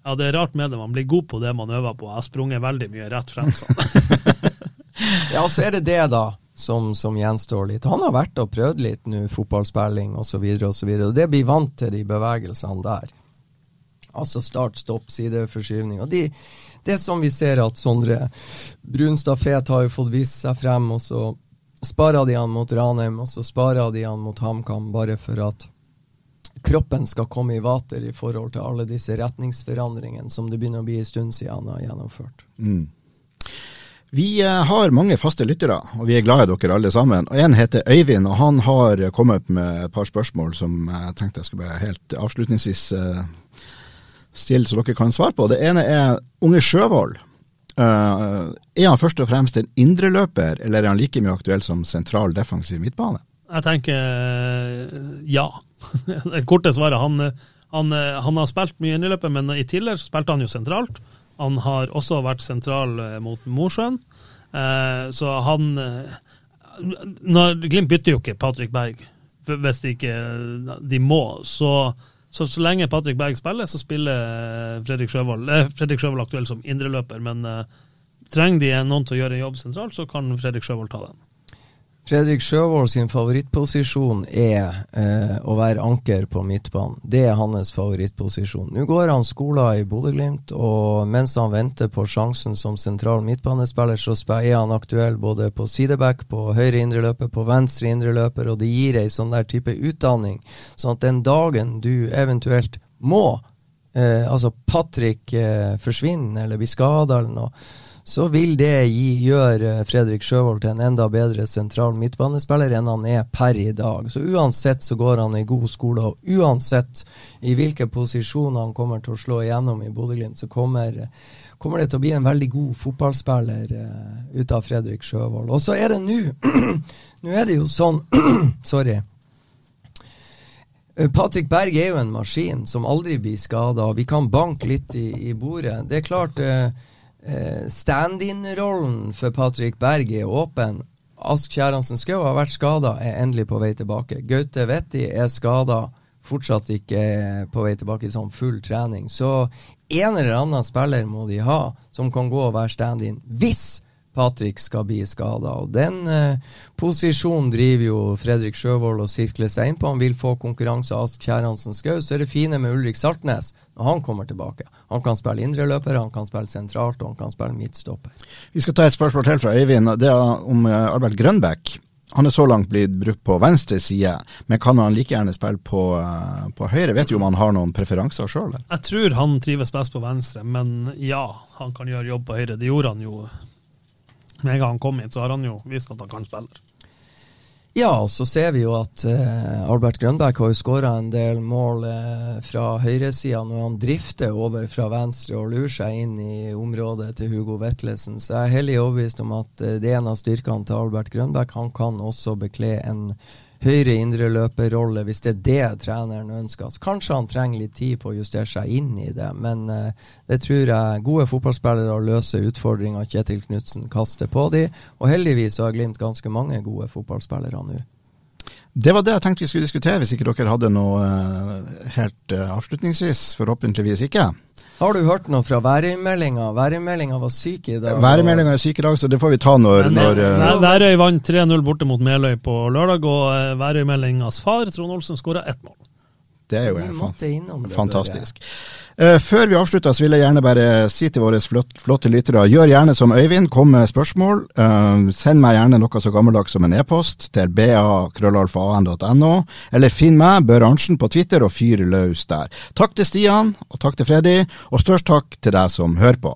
Ja, det er rart med det, man blir god på det man øver på. Jeg har sprunget veldig mye rett frem. Sånn. Ja, og så er det det, da, som, som gjenstår litt. Han har vært og prøvd litt nå, fotballspilling osv., og det blir vant til de bevegelsene der. Altså start, stopp, sideforskyvning. Og de, det som vi ser at Sondre Brunstad Fet har jo fått vist seg frem, og så sparer de han mot Ranheim, og så sparer de han mot HamKam, bare for at kroppen skal komme i vater i forhold til alle disse retningsforandringene som det begynner å bli en stund siden han har gjennomført. Vi eh, har mange faste lyttere, og vi er glad i dere alle sammen. Og En heter Øyvind, og han har kommet med et par spørsmål som jeg tenkte jeg skulle bare helt avslutningsvis eh, stille, så dere kan svare på. Det ene er Unge Sjøvold. Uh, er han først og fremst en indreløper, eller er han like mye aktuell som sentral defensiv midtbane? Jeg tenker eh, ja. Det korte svaret. Han, han, han har spilt mye indreløper, men i tillegg spilte han jo sentralt. Han har også vært sentral eh, mot Mosjøen. Uh, så han eh, når, Glimt bytter jo ikke Patrick Berg hvis de ikke de må. Så, så så lenge Patrick Berg spiller, så spiller eh, Fredrik Sjøvold eh, Fredrik Sjøvold aktuell som indreløper. Men eh, trenger de noen til å gjøre en jobb sentralt, så kan Fredrik Sjøvold ta den. Fredrik Sjøvold sin favorittposisjon er eh, å være anker på midtbanen. Det er hans favorittposisjon. Nå går han skolen i Bodø-Glimt, og mens han venter på sjansen som sentral midtbanespiller, så er han aktuell både på sideback, på høyre indreløper, på venstre indreløper, og det gir ei sånn der type utdanning. Sånn at den dagen du eventuelt må, eh, altså Patrick eh, forsvinner eller blir skada eller noe, så vil det gjøre eh, Fredrik Sjøvold til en enda bedre sentral midtbanespiller enn han er per i dag. Så uansett så går han i god skole, og uansett i hvilke posisjoner han kommer til å slå igjennom i Bodø-Glimt, så kommer, kommer det til å bli en veldig god fotballspiller uh, ut av Fredrik Sjøvold. Og så er det nå Nå er det jo sånn Sorry. Eh, Patrick Berg er jo en maskin som aldri blir skada. Vi kan banke litt i, i bordet. Det er klart eh, stand-in-rollen for Patrick Berg er åpen. Ask Kjæransen Skau har vært skada, er endelig på vei tilbake. Gaute Vetti er skada, fortsatt ikke eh, på vei tilbake i sånn full trening. Så en eller annen spiller må de ha som kan gå og være stand-in hvis Patrick skal bli skada. Og den eh, posisjonen driver jo Fredrik Sjøvold og sirkler seg inn på. Han vil få konkurranse av Ask Kjæransen Skau. Så er det fine med Ulrik Saltnes når han kommer tilbake. Han kan spille indreløper, han kan spille sentralt, og han kan spille midtstopper. Vi skal ta et spørsmål til fra Øyvind. Det er om eh, Albert Grønbæk. Han er så langt blitt brukt på venstre side, men kan han like gjerne spille på, eh, på høyre? Vet jo om han har noen preferanser sjøl? Jeg tror han trives best på venstre, men ja, han kan gjøre jobb på høyre. Det gjorde han jo med en gang han kom hit, så har han jo vist at han kan spille. Ja, så ser vi jo at eh, Albert Grønbæk har jo skåra en del mål eh, fra høyresida når han drifter over fra venstre og lurer seg inn i området til Hugo Vetlesen. Så jeg er hellig overbevist om at eh, det er en av styrkene til Albert Grønbæk. Han kan også bekle en høyre indreløperrolle hvis det er det treneren ønsker. Så kanskje han trenger litt tid på å justere seg inn i det, men eh, det tror jeg gode fotballspillere løser utfordringer Kjetil Knutsen kaster på dem. Og heldigvis har Glimt ganske mange gode fotballspillere nå. Det var det jeg tenkte vi skulle diskutere, hvis ikke dere hadde noe eh, helt eh, avslutningsvis. Forhåpentligvis ikke. Har du hørt noe fra værmeldinga? Værmeldinga var syk i dag. Værmeldinga er syk i dag, så det får vi ta når, når eh, Værøy vant 3-0 borte mot Meløy på lørdag, og Værøy-meldingas far, Trond Olsen, skåra ett mål. Det er jo det, fantastisk. Eh, før vi avslutter, så vil jeg gjerne bare si til våre flott, flotte lyttere, gjør gjerne som Øyvind, kom med spørsmål. Eh, send meg gjerne noe så gammeldags som en e-post til ba.krøllalfa.no, eller finn meg, Bør Arntzen, på Twitter og fyr løs der. Takk til Stian, og takk til Freddy, og størst takk til deg som hører på.